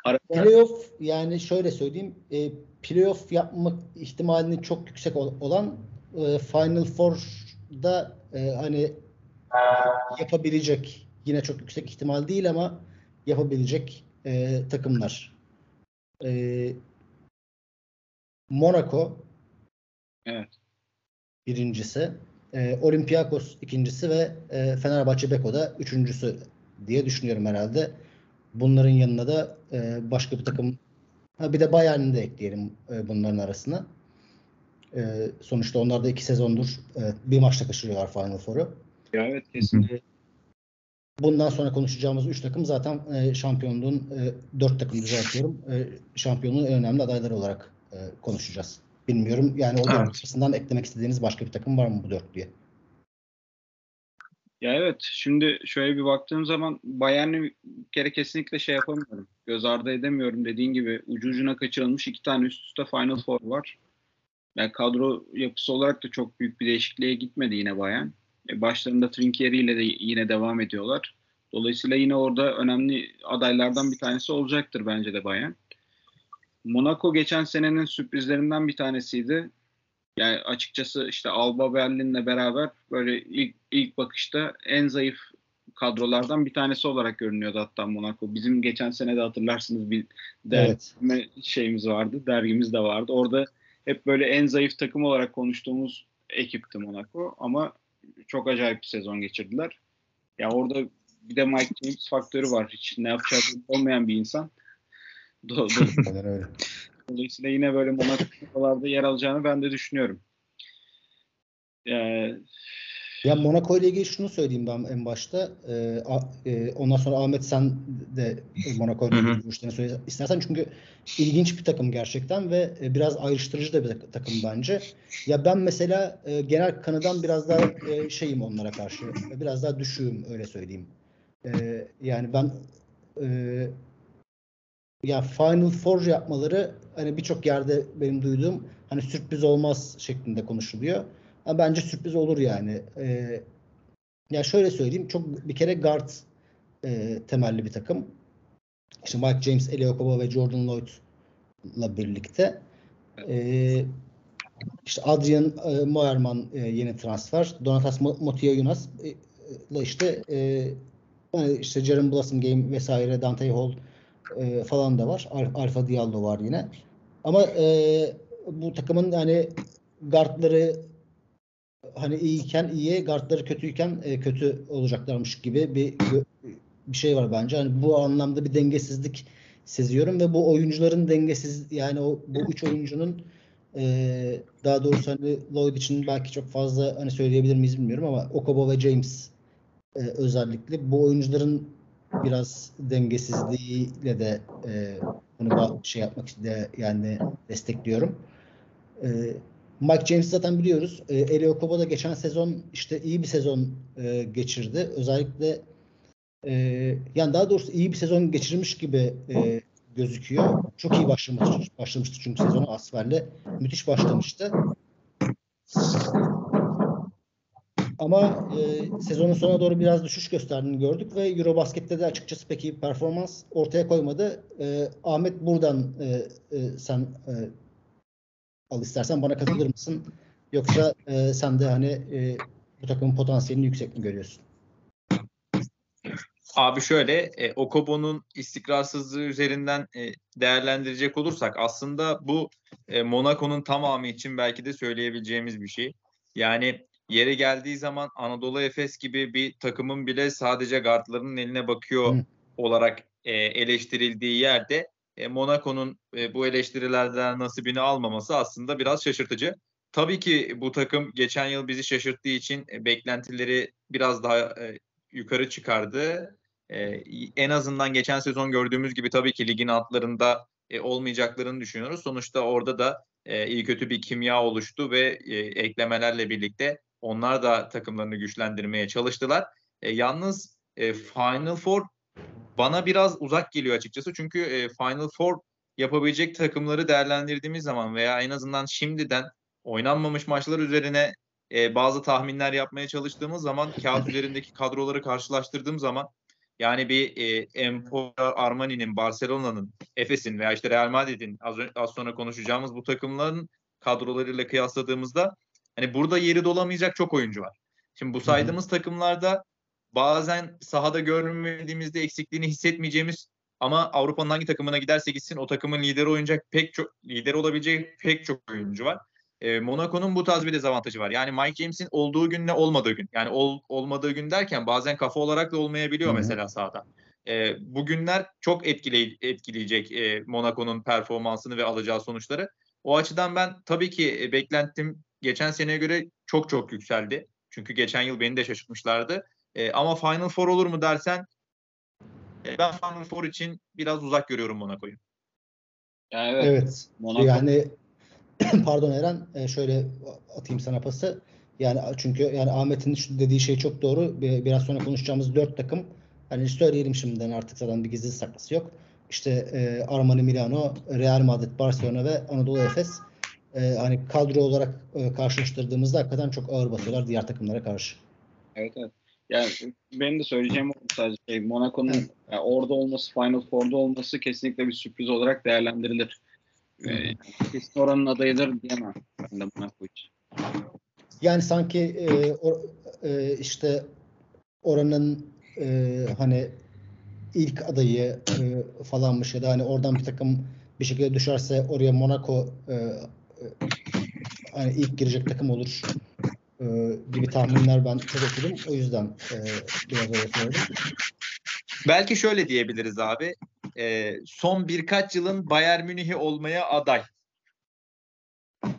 Arada playoff yani şöyle söyleyeyim e, playoff yapmak ihtimalinin çok yüksek ol- olan e, Final Four'da e, hani yapabilecek yine çok yüksek ihtimal değil ama yapabilecek e, takımlar. E, Monaco evet. birincisi, e, Olympiakos ikincisi ve e, Fenerbahçe Beko da üçüncüsü diye düşünüyorum herhalde. Bunların yanına da e, başka bir takım ha bir de Bayern'i de ekleyelim e, bunların arasına. E, sonuçta onlar da iki sezondur e, bir maçta kaçırıyorlar Final Four'u. Ya evet kesinlikle. Bundan sonra konuşacağımız üç takım zaten e, şampiyonluğun e, dört takım düzeltiyorum. E, şampiyonluğun en önemli adayları olarak e, konuşacağız. Bilmiyorum yani o dört Evet. arasından eklemek istediğiniz başka bir takım var mı bu dörtlüye? Ya evet şimdi şöyle bir baktığım zaman Bayern'i bir kere kesinlikle şey yapamıyorum. Göz ardı edemiyorum. Dediğin gibi ucu ucuna kaçırılmış iki tane üst üste Final Four var. Yani kadro yapısı olarak da çok büyük bir değişikliğe gitmedi yine Bayern. E, başlarında Trinkieri ile de yine devam ediyorlar. Dolayısıyla yine orada önemli adaylardan bir tanesi olacaktır bence de Bayern. Monaco geçen senenin sürprizlerinden bir tanesiydi. Yani açıkçası işte Alba Berlin'le beraber böyle ilk ilk bakışta en zayıf kadrolardan bir tanesi olarak görünüyordu hatta Monaco. Bizim geçen sene de hatırlarsınız bir Evet. dergime şeyimiz vardı, dergimiz de vardı. Orada hep böyle en zayıf takım olarak konuştuğumuz ekipti Monaco ama çok acayip bir sezon geçirdiler. Ya orada bir de Mike James faktörü var. Hiç ne yapacağı olmayan bir insan. Do- do- [LAUGHS] Aynen öyle. Dolayısıyla yine böyle Monaco'larda yer alacağını ben de düşünüyorum. Ee, Ya Monaco ile ilgili şunu söyleyeyim ben en başta. Ee, a- e, ondan sonra Ahmet sen de Monaco ile ilgili görüşlerini söyle istersen. Çünkü ilginç bir takım gerçekten ve e, biraz ayrıştırıcı da bir tak- takım bence. Ya ben mesela e, genel kanıdan biraz daha e, şeyim onlara karşı. Biraz daha düşüğüm öyle söyleyeyim. E, yani ben e, ya Final Four yapmaları hani birçok yerde benim duyduğum hani sürpriz olmaz şeklinde konuşuluyor. Ama bence sürpriz olur yani. Ee, ya şöyle söyleyeyim çok bir kere guard e, temelli bir takım. İşte Mike James, Eli Okobo ve Jordan Lloyd'la birlikte. Ee, işte Adrian e, Moerman e, yeni transfer. Donatas Mo- Motiejunas e, ile işte e, hani işte Jaren Blossom Game vesaire Dante Hall e, falan da var. Al- Alfa Diallo var yine. Ama e, bu takımın hani guardları hani iyiyken iyi, guardları kötüyken e, kötü olacaklarmış gibi bir bir şey var bence. Hani bu anlamda bir dengesizlik seziyorum ve bu oyuncuların dengesiz yani o bu üç oyuncunun e, daha doğrusu hani Lloyd için belki çok fazla hani söyleyebilir miyiz bilmiyorum ama Okobo ve James e, özellikle bu oyuncuların biraz dengesizliğiyle de e, bunu şey yapmak de yani destekliyorum. E, Mike James'i zaten biliyoruz. E, Eli Okobo da geçen sezon işte iyi bir sezon e, geçirdi. Özellikle e, yani daha doğrusu iyi bir sezon geçirmiş gibi e, gözüküyor. Çok iyi başlamış, başlamıştı çünkü sezonu Asfer'le. Müthiş başlamıştı. Ama e, sezonun sonuna doğru biraz düşüş gösterdiğini gördük ve Eurobasket'te de açıkçası pek iyi bir performans ortaya koymadı. E, Ahmet buradan e, e, sen e, al istersen bana katılır mısın? Yoksa e, sen de hani e, bu takımın potansiyelini yüksek mi görüyorsun? Abi şöyle, e, Okobo'nun istikrarsızlığı üzerinden e, değerlendirecek olursak aslında bu e, Monaco'nun tamamı için belki de söyleyebileceğimiz bir şey. Yani yere geldiği zaman Anadolu Efes gibi bir takımın bile sadece guardlarının eline bakıyor Hı. olarak e, eleştirildiği yerde e, Monaco'nun e, bu eleştirilerden nasibini almaması aslında biraz şaşırtıcı. Tabii ki bu takım geçen yıl bizi şaşırttığı için e, beklentileri biraz daha e, yukarı çıkardı. Ee, en azından geçen sezon gördüğümüz gibi tabii ki ligin altlarında e, olmayacaklarını düşünüyoruz. Sonuçta orada da e, iyi kötü bir kimya oluştu ve e, eklemelerle birlikte onlar da takımlarını güçlendirmeye çalıştılar. E, yalnız e, Final Four bana biraz uzak geliyor açıkçası. Çünkü e, Final Four yapabilecek takımları değerlendirdiğimiz zaman veya en azından şimdiden oynanmamış maçlar üzerine e, bazı tahminler yapmaya çalıştığımız zaman kağıt üzerindeki kadroları karşılaştırdığım zaman yani bir e, Empoli Armani'nin, Barcelona'nın, Efes'in veya işte Real Madrid'in az, az sonra konuşacağımız bu takımların kadrolarıyla kıyasladığımızda hani burada yeri dolamayacak çok oyuncu var. Şimdi bu saydığımız takımlarda bazen sahada görmediğimizde eksikliğini hissetmeyeceğimiz ama Avrupa'nın hangi takımına giderse gitsin o takımın lideri oynayacak pek çok lider olabilecek pek çok oyuncu var. E, Monaco'nun bu tarz bir dezavantajı var. Yani Mike James'in olduğu günle olmadığı gün. Yani ol, olmadığı gün derken bazen kafa olarak da olmayabiliyor Hı hı. mesela sahada. E, bu günler çok etkiley- etkileyecek e, Monaco'nun performansını ve alacağı sonuçları. O açıdan ben tabii ki e, beklentim geçen seneye göre çok çok yükseldi. Çünkü geçen yıl beni de şaşırtmışlardı. E, ama Final Four olur mu dersen e, ben Final Four için biraz uzak görüyorum Monaco'yu. Yani evet, Evet. Monaco Yani [CLEARS THROAT] pardon Eren e, şöyle atayım sana pası. Yani çünkü yani Ahmet'in dediği şey çok doğru. Bir- Biraz sonra konuşacağımız dört takım hani söyleyelim şimdiden artık zaten bir gizli saklısı yok. İşte e, Armani Milano, Real Madrid, Barcelona ve Anadolu Efes e, hani kadro olarak e, karşılaştırdığımızda hakikaten çok ağır basıyorlar diğer takımlara karşı. Evet evet. Yani benim de söyleyeceğim o sadece şey Monaco'nun Evet. yani orada olması, Final Four'da olması kesinlikle bir sürpriz olarak değerlendirilir. Ee, kesin oranın adayıdır diyemem ben de Monaco için. Yani sanki e, o, e, işte oranın e, hani ilk adayı e, falanmış ya da hani oradan bir takım bir şekilde düşerse oraya Monaco e, hani ilk girecek takım olur e, gibi tahminler ben çok okudum. O yüzden e, biraz öyle söyledim. Belki şöyle diyebiliriz abi. E, son birkaç yılın Bayern Münih'i olmaya aday.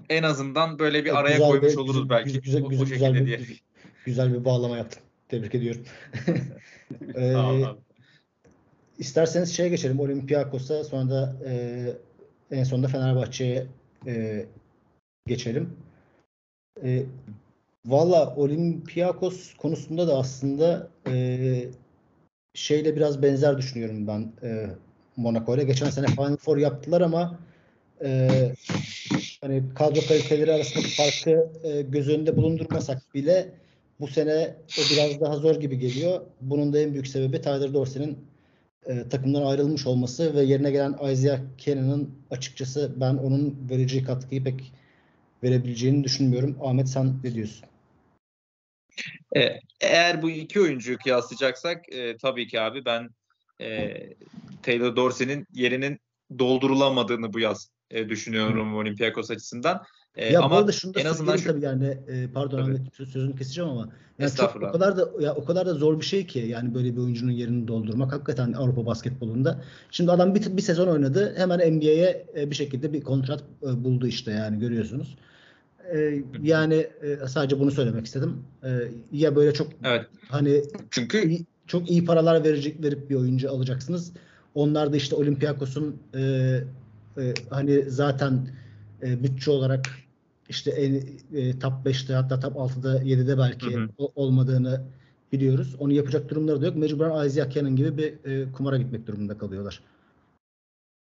en azından böyle bir Evet, araya koymuş bir- oluruz güzel- belki. Güzel, o, o güzel, şekilde güzel, bir, diye. güzel, bir bağlama yaptın. Tebrik ediyorum. [LAUGHS] [LAUGHS] Ee. İsterseniz şeye geçelim. Olympiakos'a sonra da e, en sonunda Fenerbahçe'ye e, geçelim. E, Valla Olympiakos konusunda da aslında e, şeyle biraz benzer düşünüyorum ben e, Monaco ile. Geçen sene Final Four yaptılar ama e, hani kadro kaliteleri arasındaki farkı e, göz önünde bulundurmasak bile bu sene o biraz daha zor gibi geliyor. Bunun da en büyük sebebi Tyler Dorsey'nin e, takımdan ayrılmış olması ve yerine gelen Isaiah Cannon'ın açıkçası ben onun vereceği katkıyı pek verebileceğini düşünmüyorum. Ahmet sen ne diyorsun? E, eğer bu iki oyuncuyu kıyaslayacaksak e, tabii ki abi ben e, Taylor Dorsey'nin yerinin doldurulamadığını bu yaz e, düşünüyorum Olympiakos açısından. E, ya bu ama arada şunu da en azından şu- tabii yani e, pardon Tabii. Ahmet sö- sözünü keseceğim ama yani çok o kadar da ya o kadar da zor bir şey ki yani böyle bir oyuncunun yerini doldurmak hakikaten Avrupa basketbolunda. Şimdi adam bir, bir sezon oynadı. Hemen NBA'ye e, bir şekilde bir kontrat e, buldu işte yani görüyorsunuz. E, yani e, sadece bunu söylemek istedim. E, ya böyle çok evet hani çünkü çok iyi paralar verecek verip bir oyuncu alacaksınız. Onlar da işte Olympiakos'un e, e, hani zaten e, bütçe olarak işte en e, top 5'te hatta top 6'da 7'de belki Hı hı. o- olmadığını biliyoruz. Onu yapacak durumları da yok. Mecburen Isaiah Cannon gibi bir e, kumara gitmek durumunda kalıyorlar.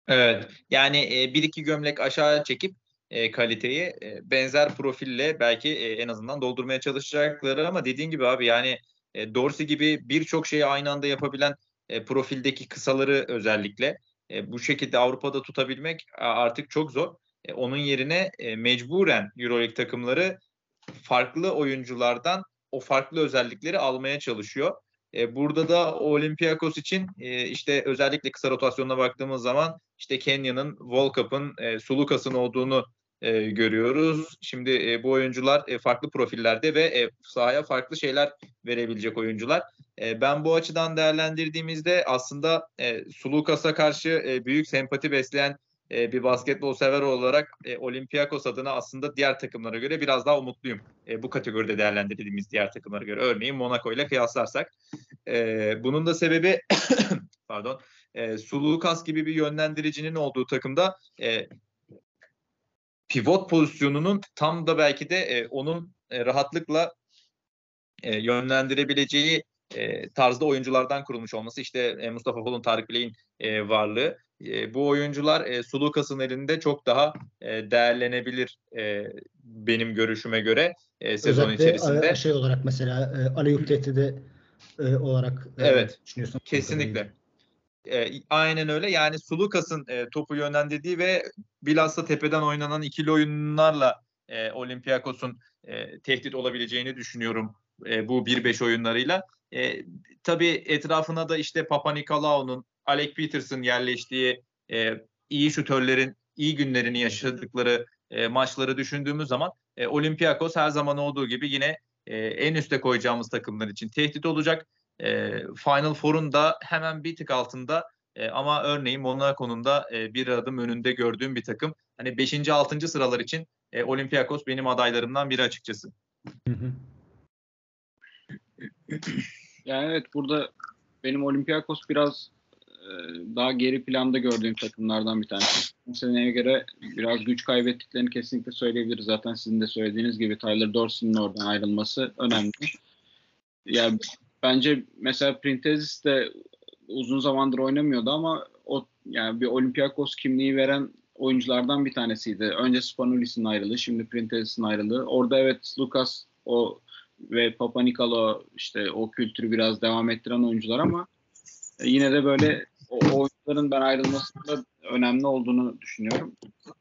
Evet. Yani e, bir iki gömlek aşağı çekip e, kaliteyi e, benzer profille belki e, en azından doldurmaya çalışacakları ama dediğin gibi abi yani e, Dorsey gibi birçok şeyi aynı anda yapabilen e, profildeki kısaları özellikle e, bu şekilde Avrupa'da tutabilmek artık çok zor. E, onun yerine e, mecburen EuroLeague takımları farklı oyunculardan o farklı özellikleri almaya çalışıyor. E, burada da Olympiakos için e, işte özellikle kısa rotasyonuna baktığımız zaman işte Kenya'nın, Volkap'ın, e, Sulukas'ın olduğunu e, görüyoruz. Şimdi e, bu oyuncular e, farklı profillerde ve e, sahaya farklı şeyler verebilecek oyuncular. E, ben bu açıdan değerlendirdiğimizde aslında e, Sulukas'a karşı e, büyük sempati besleyen e, bir basketbol sever olarak e, Olympiakos adına aslında diğer takımlara göre biraz daha umutluyum. E, bu kategoride değerlendirdiğimiz diğer takımlara göre. Örneğin Monaco ile kıyaslarsak. E, bunun da sebebi [COUGHS] pardon e, Sulukas gibi bir yönlendiricinin olduğu takımda e, pivot pozisyonunun tam da belki de e, onun e, rahatlıkla e, yönlendirebileceği e, tarzda oyunculardan kurulmuş olması. İşte e, Mustafa Fal'un, Tarık Bilek'in e, varlığı. E, bu oyuncular e, Sulukas'ın elinde çok daha e, değerlenebilir e, benim görüşüme göre e, sezon Özellikle içerisinde. e, şey olarak mesela e, Aleyhüp tehdidi e, olarak e, Evet. düşünüyorsun. Kesinlikle. E, aynen öyle. Yani Sulukas'ın e, topu yönlendirdiği ve bilhassa tepeden oynanan ikili oyunlarla e, Olympiakos'un e, tehdit olabileceğini düşünüyorum e, bu 1-5 oyunlarıyla. E, tabii etrafına da işte Papa Nikolaou'nun, Alec Peterson yerleştiği e, iyi şutörlerin iyi günlerini yaşadıkları e, maçları düşündüğümüz zaman e, Olympiakos her zaman olduğu gibi yine e, en üste koyacağımız takımlar için tehdit olacak. E, Final Four'un da hemen bir tık altında e, ama örneğin Monaco'nun da e, bir adım önünde gördüğüm bir takım. Hani 5. 6. sıralar için e, Olympiakos benim adaylarımdan biri açıkçası. Hı hı. Yani evet burada benim Olympiakos biraz daha geri planda gördüğüm takımlardan bir tanesi. Bu seneye göre biraz güç kaybettiklerini kesinlikle söyleyebiliriz. Zaten sizin de söylediğiniz gibi Tyler Dorsey'nin oradan ayrılması önemli. Yani bence mesela Printezis de uzun zamandır oynamıyordu ama o yani bir Olympiakos kimliği veren oyunculardan bir tanesiydi. Önce Spanulis'in ayrılığı, şimdi Printezis'in ayrılığı. Orada evet Lucas o ve Papa Nikolo işte o kültürü biraz devam ettiren oyuncular ama yine de böyle o oyuncuların ben ayrılmasında önemli olduğunu düşünüyorum.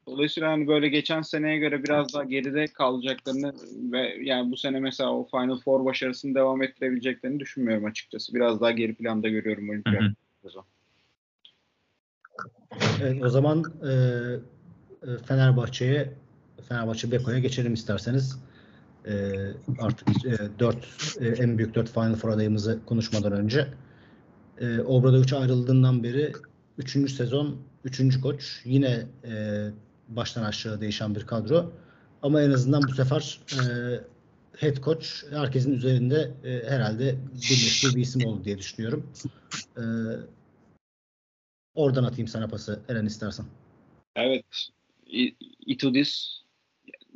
Dolayısıyla hani böyle geçen seneye göre biraz daha geride kalacaklarını ve yani bu sene mesela o Final Four başarısını devam ettirebileceklerini düşünmüyorum açıkçası. Biraz daha geri planda görüyorum Olympiakos'u. hı. Evet, o zaman e, e, Fenerbahçe'ye Fenerbahçe Beko'ya geçelim isterseniz. E, artık e, 4 e, en büyük 4 Final Four adayımızı konuşmadan önce e, Obradoviç ayrıldığından beri 3. sezon 3. koç yine e, baştan aşağı değişen bir kadro. Ama en azından bu sefer e, head coach herkesin üzerinde e, herhalde birleştiği bir isim oldu diye düşünüyorum. E, oradan atayım sana pası Eren istersen. Evet. Itudis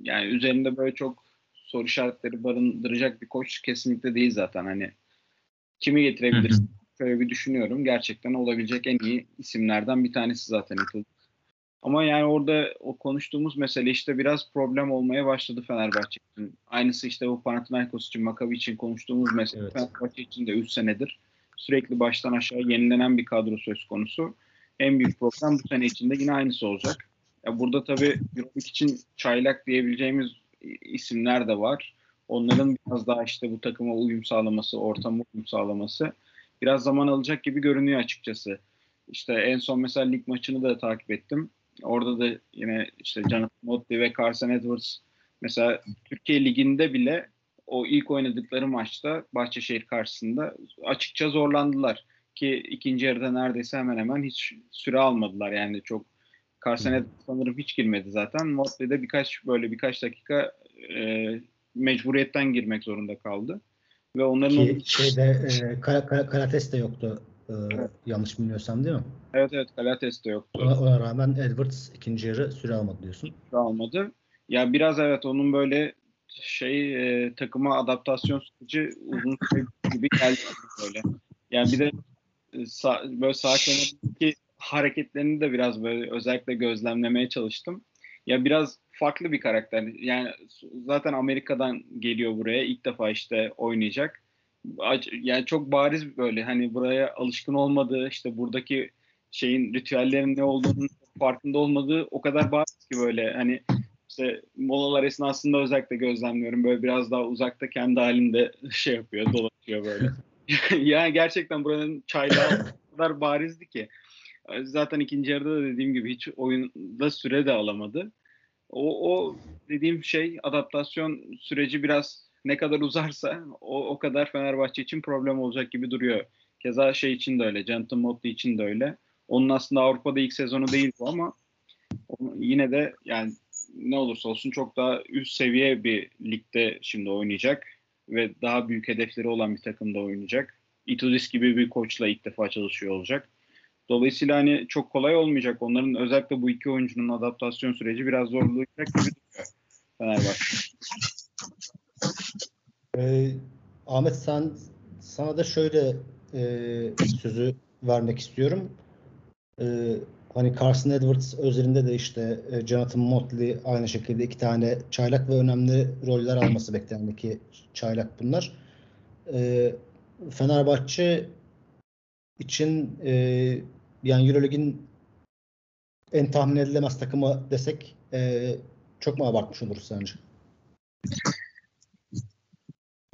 yani üzerinde böyle çok soru işaretleri barındıracak bir koç kesinlikle değil zaten. Hani kimi getirebiliriz? Şöyle bir düşünüyorum. Gerçekten olabilecek en iyi isimlerden bir tanesi zaten Itudis. Ama yani orada o konuştuğumuz mesele işte biraz problem olmaya başladı Fenerbahçe için. Aynısı işte bu Panathinaikos için, Maccabi için konuştuğumuz mesele Evet. Fenerbahçe için de 3 senedir sürekli baştan aşağı yenilenen bir kadro söz konusu. En büyük problem bu sene içinde yine aynısı olacak. Ya burada tabii Euroleague için çaylak diyebileceğimiz isimler de var. Onların biraz daha işte bu takıma uyum sağlaması, ortama uyum sağlaması biraz zaman alacak gibi görünüyor açıkçası. İşte en son mesela lig maçını da takip ettim. Orada da yine işte Jonathan Motley ve Carson Edwards mesela Türkiye Ligi'nde bile o ilk oynadıkları maçta Bahçeşehir karşısında açıkça zorlandılar. Ki ikinci yarıda neredeyse hemen hemen hiç süre almadılar. Yani çok Carson Edwards sanırım hiç girmedi zaten. Motley de birkaç böyle birkaç dakika e, mecburiyetten girmek zorunda kaldı. Ve onların Ki şeyde e, Kara- Kara- Karates de yoktu. e, yanlış bilmiyorsam değil mi? evet evet Galates de yoktu. Ona, ona rağmen Edwards ikinci yarı süre almadı diyorsun. almadı. Ya biraz evet onun böyle şey e, takıma adaptasyon süreci uzun süre gibi geldi böyle. Yani bir de e, sağ, böyle sağ kenardaki hareketlerini de biraz böyle özellikle gözlemlemeye çalıştım. Ya biraz farklı bir karakter. Yani zaten Amerika'dan geliyor buraya. ilk defa işte oynayacak. Ac- Yani çok bariz böyle hani buraya alışkın olmadığı işte buradaki şeyin ritüellerin ne olduğunu farkında olmadığı o kadar bariz ki böyle hani işte molalar esnasında özellikle gözlemliyorum. Böyle biraz daha uzakta kendi halinde [LAUGHS] şey yapıyor, dolaşıyor böyle. [LAUGHS] yani gerçekten buranın çaylağı kadar barizdi ki. Zaten ikinci yarıda da dediğim gibi hiç oyunda süre de alamadı. O, o dediğim şey adaptasyon süreci biraz ne kadar uzarsa o, o kadar Fenerbahçe için problem olacak gibi duruyor. Keza şey için de öyle, Jonathan Motley için de öyle. Onun aslında Avrupa'da ilk sezonu değil bu ama yine de yani ne olursa olsun çok daha üst seviye bir ligde şimdi oynayacak ve daha büyük hedefleri olan bir takımda oynayacak. Itudis gibi bir koçla ilk defa çalışıyor olacak. Dolayısıyla hani çok kolay olmayacak. Onların özellikle bu iki oyuncunun adaptasyon süreci biraz zorlayacak gibi duruyor Fenerbahçe. Ee, Ahmet sen sana da şöyle e, sözü vermek istiyorum. Ee, hani Carson Edwards özelinde de işte e, Jonathan Motley aynı şekilde iki tane çaylak ve önemli roller alması beklenen iki çaylak bunlar. Ee, Fenerbahçe için e, yani Euroleague'in en tahmin edilemez takımı desek e, çok mu abartmış oluruz sence?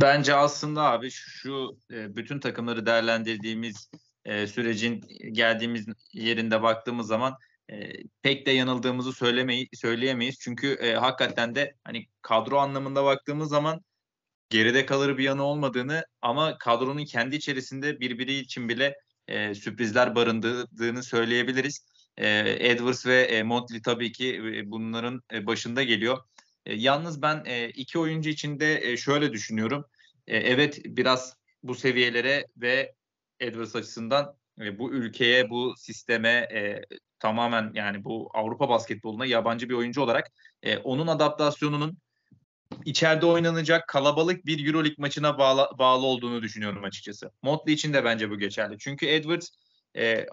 Bence aslında abi şu e, bütün takımları değerlendirdiğimiz e, sürecin geldiğimiz yerinde baktığımız zaman e, pek de yanıldığımızı söylemeyi söyleyemeyiz. Çünkü hakikaten de hani kadro anlamında baktığımız zaman geride kalır bir yanı olmadığını ama kadronun kendi içerisinde birbiri için bile e, sürprizler barındırdığını söyleyebiliriz. E, Edwards ve e, Motley tabii ki e, bunların e, başında geliyor. E, yalnız ben e, iki oyuncu için de e, şöyle düşünüyorum. E, evet biraz bu seviyelere ve Edwards açısından e, bu ülkeye, bu sisteme e, tamamen yani bu Avrupa basketboluna yabancı bir oyuncu olarak e, onun adaptasyonunun içeride oynanacak kalabalık bir Euroleague maçına bağlı, bağlı olduğunu düşünüyorum açıkçası. Motley için de bence bu geçerli. Çünkü Edwards e,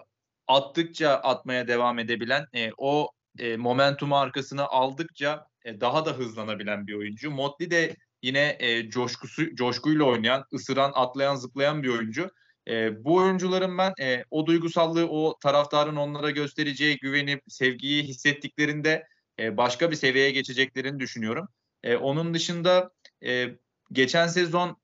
attıkça atmaya devam edebilen, e, o e, momentumu arkasına aldıkça e, daha da hızlanabilen bir oyuncu. Motley de yine e, coşkusu coşkuyla oynayan, ısıran, atlayan, zıplayan bir oyuncu. E, bu oyuncuların ben e, o duygusallığı, o taraftarın onlara göstereceği güveni, sevgiyi hissettiklerinde e, başka bir seviyeye geçeceklerini düşünüyorum. E, onun dışında e, geçen sezon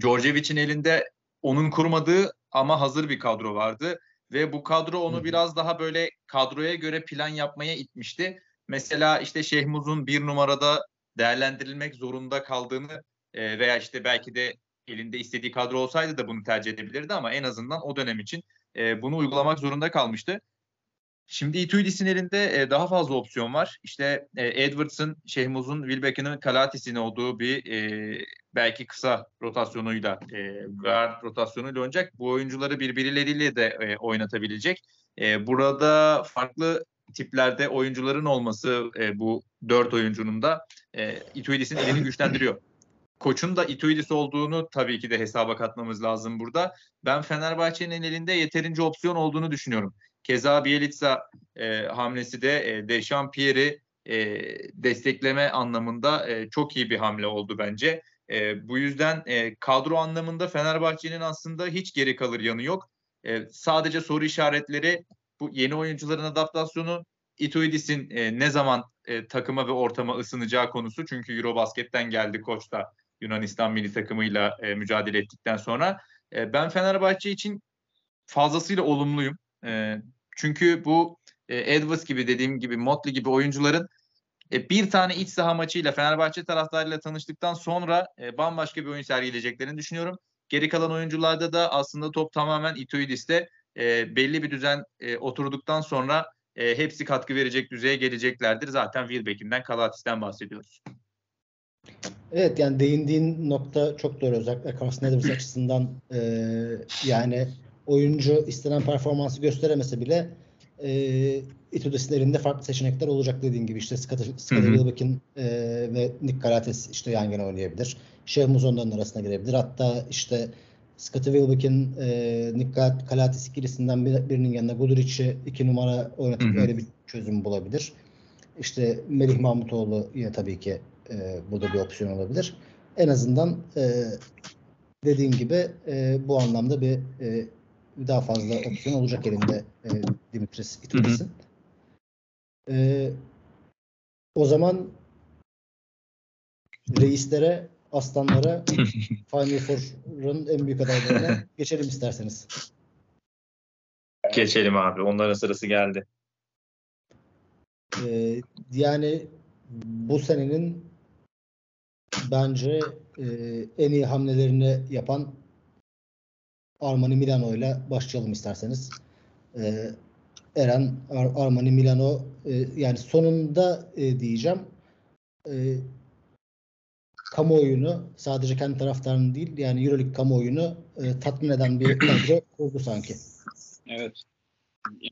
Djordjevic'in elinde onun kurmadığı ama hazır bir kadro vardı ve bu kadro onu Hı biraz daha böyle kadroya göre plan yapmaya itmişti. Mesela işte Şehmuz'un bir numarada değerlendirilmek zorunda kaldığını e, veya işte belki de elinde istediği kadro olsaydı da bunu tercih edebilirdi ama en azından o dönem için e, bunu uygulamak zorunda kalmıştı. Şimdi Ituidis'in elinde e, daha fazla opsiyon var. İşte e, Edwards'ın, Şehmuz'un, Wilbeck'in, Kalatis'in olduğu bir e, belki kısa rotasyonuyla, e, guard rotasyonuyla oynayacak. Bu oyuncuları birbirleriyle de e, oynatabilecek. E, burada farklı tiplerde oyuncuların olması e, bu dört oyuncunun da e, Ituidis'in elini [LAUGHS] güçlendiriyor. Koçun da Ituidis olduğunu tabii ki de hesaba katmamız lazım burada. Ben Fenerbahçe'nin elinde yeterince opsiyon olduğunu düşünüyorum. Keza Bielitsa e, hamlesi de e, Dechampierre'i e, destekleme anlamında e, çok iyi bir hamle oldu bence. E, bu yüzden e, kadro anlamında Fenerbahçe'nin aslında hiç geri kalır yanı yok. E, sadece soru işaretleri bu yeni oyuncuların adaptasyonu Ituidis'in e, ne zaman e, takıma ve ortama ısınacağı konusu. Çünkü Eurobasket'ten geldi koç da Yunanistan milli takımıyla e, mücadele ettikten sonra. E, ben Fenerbahçe için fazlasıyla olumluyum. E, çünkü bu e, Edwards gibi dediğim gibi Motley gibi oyuncuların e, bir tane iç saha maçıyla Fenerbahçe taraftarıyla tanıştıktan sonra e, bambaşka bir oyun sergileyeceklerini düşünüyorum. Geri kalan oyuncularda da aslında top tamamen Itoidis'te e, belli bir düzen e, oturduktan sonra e, hepsi katkı verecek düzeye geleceklerdir. Zaten Wilbeck'inden, Kalatis'ten bahsediyoruz. Evet yani değindiğin nokta çok doğru özellikle Carson Edwards açısından e, yani oyuncu istenen performansı gösteremese bile e, Itudis'in elinde farklı seçenekler olacak dediğin gibi işte Scottie Wilbeck'in e, ve Nick Galates işte yan yana oynayabilir. Şehmuz onların arasına girebilir. Hatta işte Scottie Wilbeck'in e, Nick Galates ikilisinden bir, birinin yanına Guduric'i iki numara oynatıp hı hı. öyle bir çözüm bulabilir. İşte Melih Mahmutoğlu yine tabii ki e, burada bir opsiyon olabilir. En azından e, dediğin gibi e, bu anlamda bir e, daha fazla opsiyon olacak elinde e, Dimitris Itudis'in. E, o zaman reislere, aslanlara [LAUGHS] Final Four'un en büyük adaylarına geçelim isterseniz. Geçelim abi. Onların sırası geldi. Ee, yani bu senenin bence e, en iyi hamlelerini yapan Armani Milano ile başlayalım isterseniz. Ee, Eren Ar- Armani Milano e, yani sonunda e, diyeceğim e, kamuoyunu sadece kendi taraftarını değil yani Euroleague kamuoyunu e, tatmin eden bir [CLEARS THROAT] kadro kurdu sanki. Evet.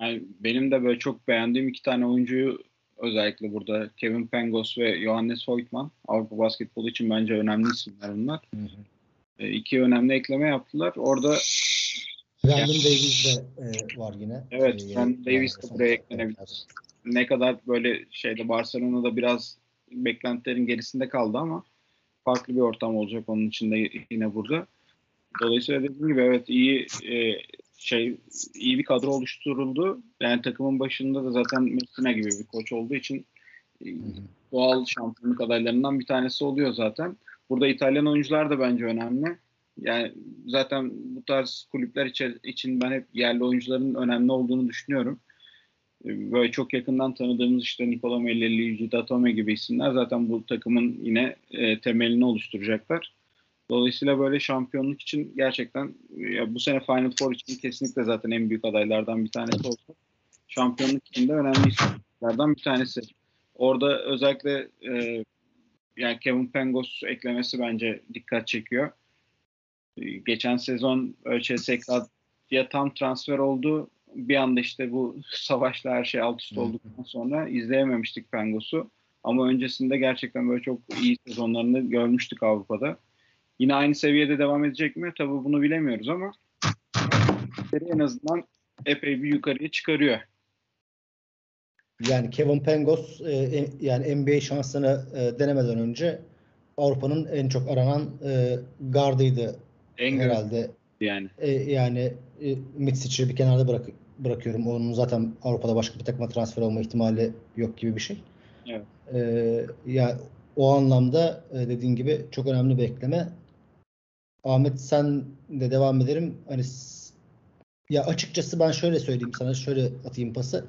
Yani benim de böyle çok beğendiğim iki tane oyuncuyu özellikle burada Kevin Pangos ve Johannes Hoytman Avrupa basketbolu için bence önemli isimler bunlar. Hı hı. E, iki önemli ekleme yaptılar. Orada Brandon yani, Davis de e, var yine. Evet, e, Brandon Davis de buraya eklenebilir. Ne kadar böyle şeyde Barcelona'da biraz beklentilerin gerisinde kaldı ama farklı bir ortam olacak onun için de yine burada. Dolayısıyla dediğim gibi evet iyi e, şey iyi bir kadro oluşturuldu. Yani takımın başında da zaten Messina gibi bir koç olduğu için e, doğal şampiyonluk adaylarından bir tanesi oluyor zaten. Burada İtalyan oyuncular da bence önemli. Yani zaten bu tarz kulüpler için ben hep yerli oyuncuların önemli olduğunu düşünüyorum. Ee, böyle çok yakından tanıdığımız işte Nicola Melli, Luigi Datome gibi isimler zaten bu takımın yine e, temelini oluşturacaklar. Dolayısıyla böyle şampiyonluk için gerçekten ya bu sene Final Four için kesinlikle zaten en büyük adaylardan bir tanesi olsa şampiyonluk için de önemli isimlerden bir tanesi. Orada özellikle e, yani Kevin Pangos eklemesi bence dikkat çekiyor. Geçen sezon ÖÇSK'ya tam transfer oldu. Bir anda işte bu [LAUGHS] savaşla her şey alt üst olduktan sonra izleyememiştik Pangos'u. Ama öncesinde gerçekten böyle çok iyi sezonlarını görmüştük Avrupa'da. Yine aynı seviyede devam edecek mi? Tabii bunu bilemiyoruz ama en azından epey bir yukarıya çıkarıyor. Yani Kevin Pangos e, yani NBA şansını e, denemeden önce Avrupa'nın en çok aranan e, gardıydı en herhalde. Yani. E, yani e, Mitsic'i bir kenarda bırak, bırakıyorum. Onun zaten Avrupa'da başka bir takıma transfer olma ihtimali yok gibi bir şey. Evet. E, ya o anlamda e, dediğin gibi çok önemli bir ekleme. Ahmet sen de devam ederim. Hani ya açıkçası ben şöyle söyleyeyim sana şöyle atayım pası.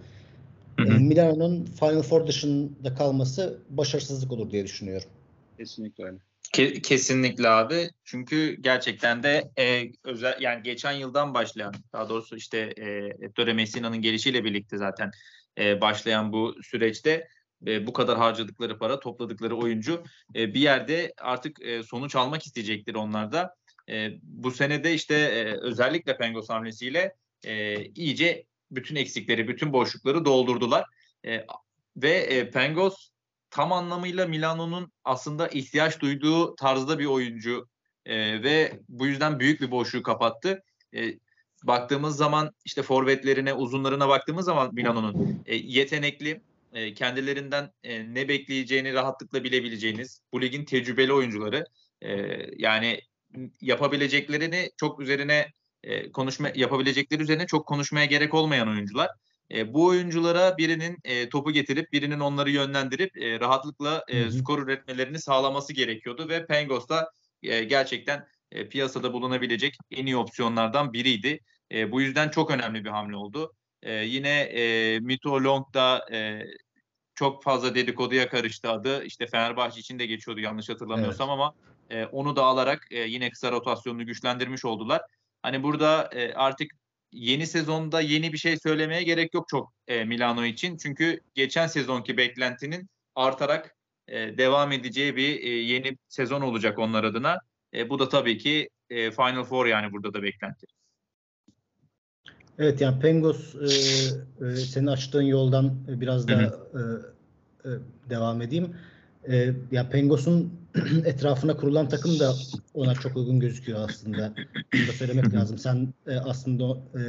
Hı hı. Milano'nun Final Four dışında kalması başarısızlık olur diye düşünüyorum. Kesinlikle öyle. Ke- kesinlikle abi. Çünkü gerçekten de e, özel yani geçen yıldan başlayan daha doğrusu işte e, Ettore Messina'nın gelişiyle birlikte zaten e, başlayan bu süreçte e, bu kadar harcadıkları para, topladıkları oyuncu e, bir yerde artık e, sonuç almak isteyecektir onlar da. E, bu senede işte e, özellikle Pengos hamlesiyle e, iyice bütün eksikleri, bütün boşlukları doldurdular. E, ve e, Pengos tam anlamıyla Milano'nun aslında ihtiyaç duyduğu tarzda bir oyuncu e, ve bu yüzden büyük bir boşluğu kapattı. E, baktığımız zaman işte forvetlerine, uzunlarına baktığımız zaman Milano'nun e, yetenekli, e, kendilerinden e, ne bekleyeceğini rahatlıkla bilebileceğiniz bu ligin tecrübeli oyuncuları. E, yani yapabileceklerini çok üzerine e, konuşma yapabilecekleri üzerine çok konuşmaya gerek olmayan oyuncular. E, bu oyunculara birinin e, topu getirip birinin onları yönlendirip e, rahatlıkla e, skor üretmelerini sağlaması gerekiyordu ve Pengos da e, gerçekten e, piyasada bulunabilecek en iyi opsiyonlardan biriydi. E, bu yüzden çok önemli bir hamle oldu. E, yine e, Mito Long da e, çok fazla dedikoduya karıştı adı. İşte Fenerbahçe için de geçiyordu yanlış hatırlamıyorsam evet. ama e, onu da alarak e, yine kısa rotasyonunu güçlendirmiş oldular. Hani burada e, artık yeni sezonda yeni bir şey söylemeye gerek yok çok e, Milano için. Çünkü geçen sezonki beklentinin artarak e, devam edeceği bir e, yeni sezon olacak onlar adına. E, bu da tabii ki e, Final Four yani burada da beklenti. Evet yani Pengos e, e, senin açtığın yoldan biraz da e, e, devam edeyim. E, ya Pengos'un [CLEARS THROAT] etrafına kurulan takım da ona çok uygun gözüküyor aslında. Bunu da söylemek lazım. Sen e, aslında e,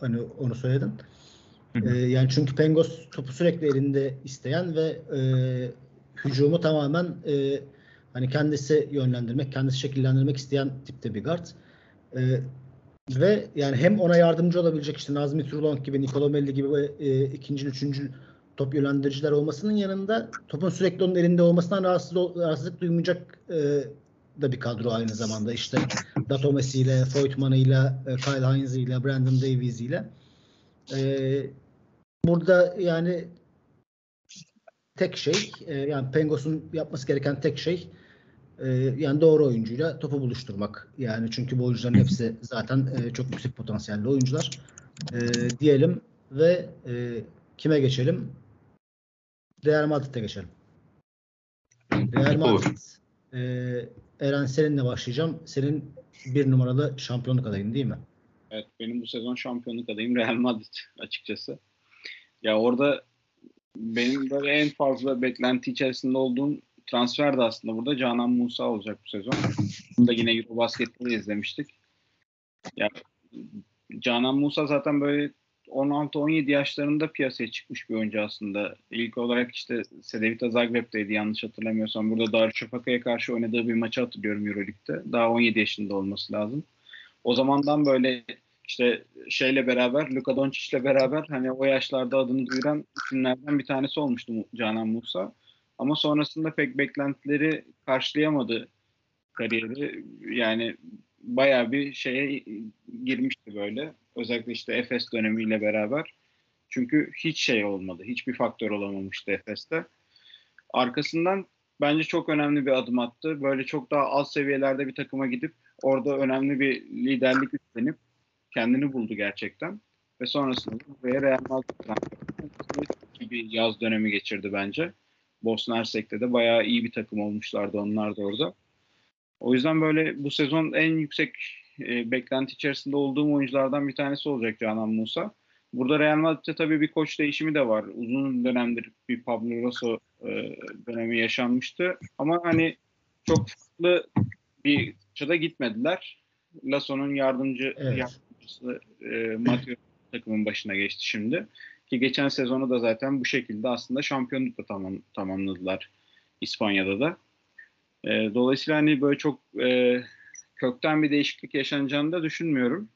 hani onu söyledin. E, yani çünkü Pengos topu sürekli elinde isteyen ve e, hücumu tamamen e, hani kendisi yönlendirmek, kendisi şekillendirmek isteyen tipte bir guard. E, ve yani hem ona yardımcı olabilecek işte Nazmi Trulong gibi, Nicolo Melli gibi e, ikinci, üçüncü top yönlendiriciler olmasının yanında topun sürekli onun elinde olmasından rahatsız, rahatsızlık duymayacak e, da bir kadro aynı zamanda. İşte Datomesi ile, Foytman ile, e, Kyle Hines ile, Brandon Davies ile. E, burada yani tek şey e, yani Pengos'un yapması gereken tek şey e, yani doğru oyuncuyla topu buluşturmak. Yani çünkü bu oyuncuların hepsi zaten e, çok yüksek potansiyelli oyuncular. E, diyelim ve e, kime geçelim? Real Madrid'e geçelim. Real Madrid. E, Eren seninle başlayacağım. Senin bir numaralı şampiyonluk adayın değil mi? Evet benim bu sezon şampiyonluk adayım Real Madrid açıkçası. Ya orada benim böyle en fazla beklenti içerisinde olduğum transfer de aslında burada Canan Musa olacak bu sezon. Burada yine Eurobasket'te izlemiştik. Ya Canan Musa zaten böyle 16-17 yaşlarında piyasaya çıkmış bir oyuncu aslında. İlk olarak işte Cedevita Zagreb'teydi yanlış hatırlamıyorsam. Burada Darüşşafaka'ya karşı oynadığı bir maçı hatırlıyorum Euroleague'de. Daha 17 yaşında olması lazım. O zamandan böyle işte şeyle beraber, Luka Doncic'le beraber hani o yaşlarda adını duyuran isimlerden bir tanesi olmuştu Canan Musa. Ama sonrasında pek beklentileri karşılayamadı kariyeri. Yani bayağı bir şeye girmişti böyle. Özellikle işte Efes dönemiyle beraber. Çünkü hiç şey olmadı. Hiçbir faktör olamamıştı Efes'te. Arkasından bence çok önemli bir adım attı. Böyle çok daha alt seviyelerde bir takıma gidip orada önemli bir liderlik üstlenip kendini buldu gerçekten. Ve sonrasında buraya Real Madrid bir yaz dönemi geçirdi bence. Bosna Hersek'te de bayağı iyi bir takım olmuşlardı onlar da orada. O yüzden böyle bu sezon en yüksek e, beklenti içerisinde olduğum oyunculardan bir tanesi olacak Canan Musa. Burada Real Madrid'de tabii bir koç değişimi de var. Uzun dönemdir bir Pablo Rosso e, dönemi yaşanmıştı. Ama hani çok farklı bir çada gitmediler. Lasso'nun yardımcı evet. yardımcısı e, Mateo [LAUGHS] takımın başına geçti şimdi. Ki geçen sezonu da zaten bu şekilde aslında şampiyonlukla tamam, tamamladılar İspanya'da da. E, dolayısıyla hani böyle çok e, kökten bir değişiklik yaşanacağını da düşünmüyorum.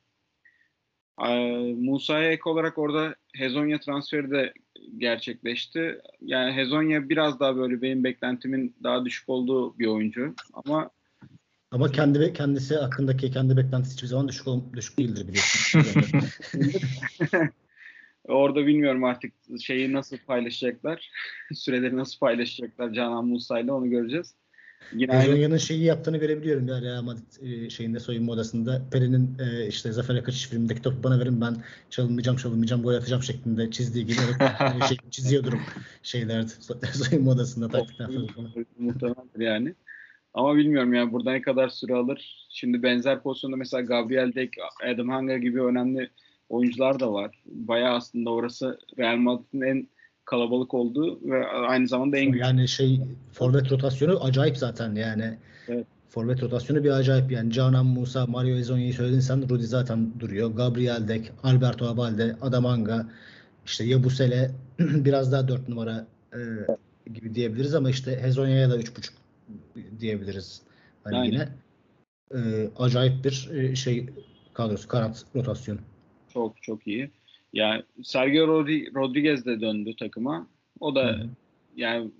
E, Musa'ya ek olarak orada Hezonya transferi de gerçekleşti. Yani Hezonya biraz daha böyle benim beklentimin daha düşük olduğu bir oyuncu ama ama kendi kendisi hakkındaki kendi beklentisi hiçbir zaman düşük düşük değildir biliyorsun. [LAUGHS] Orada bilmiyorum artık şeyi nasıl paylaşacaklar. Süreleri nasıl paylaşacaklar Canan Musa ile onu göreceğiz. Yine Hezonya'nın şeyi yaptığını görebiliyorum ya Real Madrid e, şeyinde soyunma odasında. Peri'nin e, işte Zafer Akaçış filmindeki topu bana verin ben çalınmayacağım çalınmayacağım gol atacağım şeklinde çizdiği gibi hep [LAUGHS] şey, çiziyordur şeylerde [LAUGHS] soyunma odasında taktikten falan. muhtemeldir yani. Ama bilmiyorum yani burada ne kadar süre alır. Şimdi benzer pozisyonda mesela Gabriel Dek, Adam Hanga gibi önemli oyuncular da var. Bayağı aslında orası Real Madrid'in en kalabalık olduğu ve aynı zamanda en Yani şey forvet rotasyonu acayip zaten yani. Evet. Forvet rotasyonu bir acayip yani. Canan Musa, Mario Ezonya'yı söyledin sen. Rudi zaten duruyor. Gabriel Dek, Alberto Abalde, Adamanga, işte Yabusele [CLEARS THROAT] biraz daha dört numara e, gibi diyebiliriz ama işte Hezonya'ya da üç buçuk diyebiliriz. Hani Aynen. yine e, acayip bir e, şey kadrosu, kanat rotasyonu. çok çok iyi. Yani Sergio Rodri- Rodriguez de döndü takıma. O da hı. yani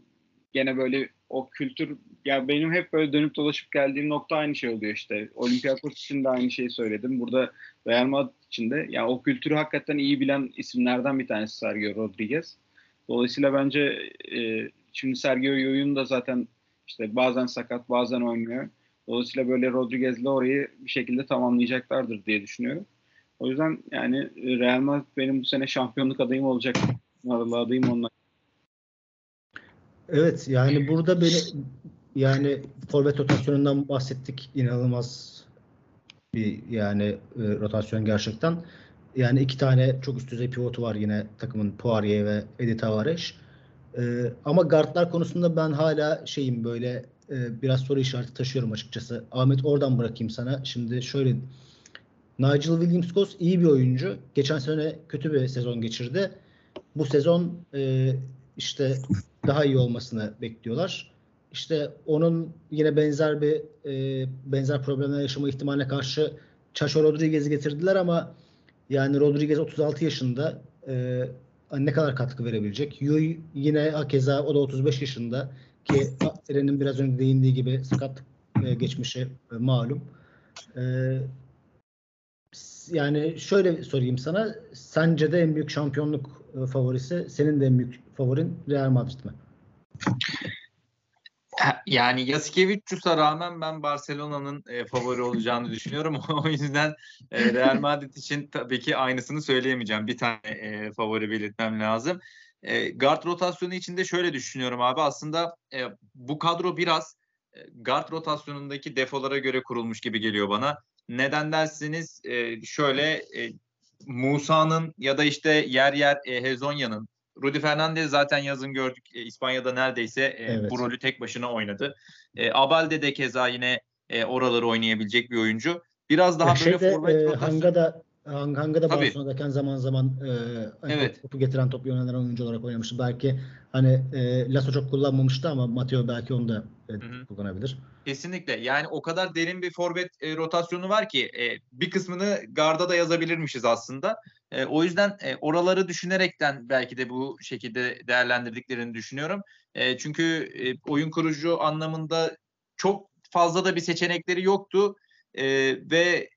gene böyle o kültür ya benim hep böyle dönüp dolaşıp geldiğim nokta aynı şey oluyor işte. Olympiakos için de aynı şeyi söyledim. Burada Real Madrid için de yani o kültürü hakikaten iyi bilen isimlerden bir tanesi Sergio Rodriguez. Dolayısıyla bence e, şimdi Sergio Yoyun da zaten işte bazen sakat bazen oynuyor. Dolayısıyla böyle Rodriguez'le orayı bir şekilde tamamlayacaklardır diye düşünüyorum. O yüzden yani e, Real Madrid benim bu sene şampiyonluk adayım olacak. Numaralı adayım onlar. Evet yani burada beni yani forvet rotasyonundan bahsettik. İnanılmaz bir yani e, rotasyon gerçekten. Yani iki tane çok üst düzey pivotu var yine takımın Poirier ve Edith Tavares. E, ama guardlar konusunda ben hala şeyim böyle e, biraz soru işareti taşıyorum açıkçası. Ahmet oradan bırakayım sana. Şimdi şöyle Nigel Williams-Goss iyi bir oyuncu. Geçen sene kötü bir sezon geçirdi. Bu sezon e, işte daha iyi olmasını bekliyorlar. İşte onun yine benzer bir e, benzer problemler yaşama ihtimaline karşı Chacho Rodriguez'i getirdiler ama yani Rodriguez 36 yaşında e, ne kadar katkı verebilecek? Yuy yine hakeza o da 35 yaşında ki Eren'in biraz önce değindiği gibi sakatlık e, geçmişi e, malum. E, yani şöyle sorayım sana. Sence de en büyük şampiyonluk e, favorisi, senin de en büyük favorin Real Madrid mi? Yani Yasikevicius'a rağmen ben Barcelona'nın e, favori olacağını düşünüyorum. [LAUGHS] o yüzden e, Real Madrid için tabii ki aynısını söyleyemeyeceğim. Bir tane e, favori belirtmem lazım. E, guard rotasyonu içinde şöyle düşünüyorum abi. Aslında e, bu kadro biraz e, guard rotasyonundaki defolara göre kurulmuş gibi geliyor bana. Neden derseniz e, şöyle e, Musa'nın ya da işte yer yer e, Hezonya'nın Rudy Fernandez zaten yazın gördük e, İspanya'da neredeyse e, Evet. bu rolü tek başına oynadı. E, Abalde de keza yine e, oraları oynayabilecek bir oyuncu. Biraz daha böyle Şeyde, forvet e, rotasyonu- Hanga da Hang- Hanga da. Barcelona'dayken zaman zaman e, hani Evet. topu getiren topu yönelen oyuncu olarak oynamıştı. Belki hani e, Lasso çok kullanmamıştı ama Matteo belki onu da e, hı. kullanabilir. Kesinlikle. Yani o kadar derin bir forvet e, rotasyonu var ki e, bir kısmını garda da yazabilirmişiz aslında. E, o yüzden e, oraları düşünerekten belki de bu şekilde değerlendirdiklerini düşünüyorum. E, çünkü e, oyun kurucu anlamında çok fazla da bir seçenekleri yoktu. E, ve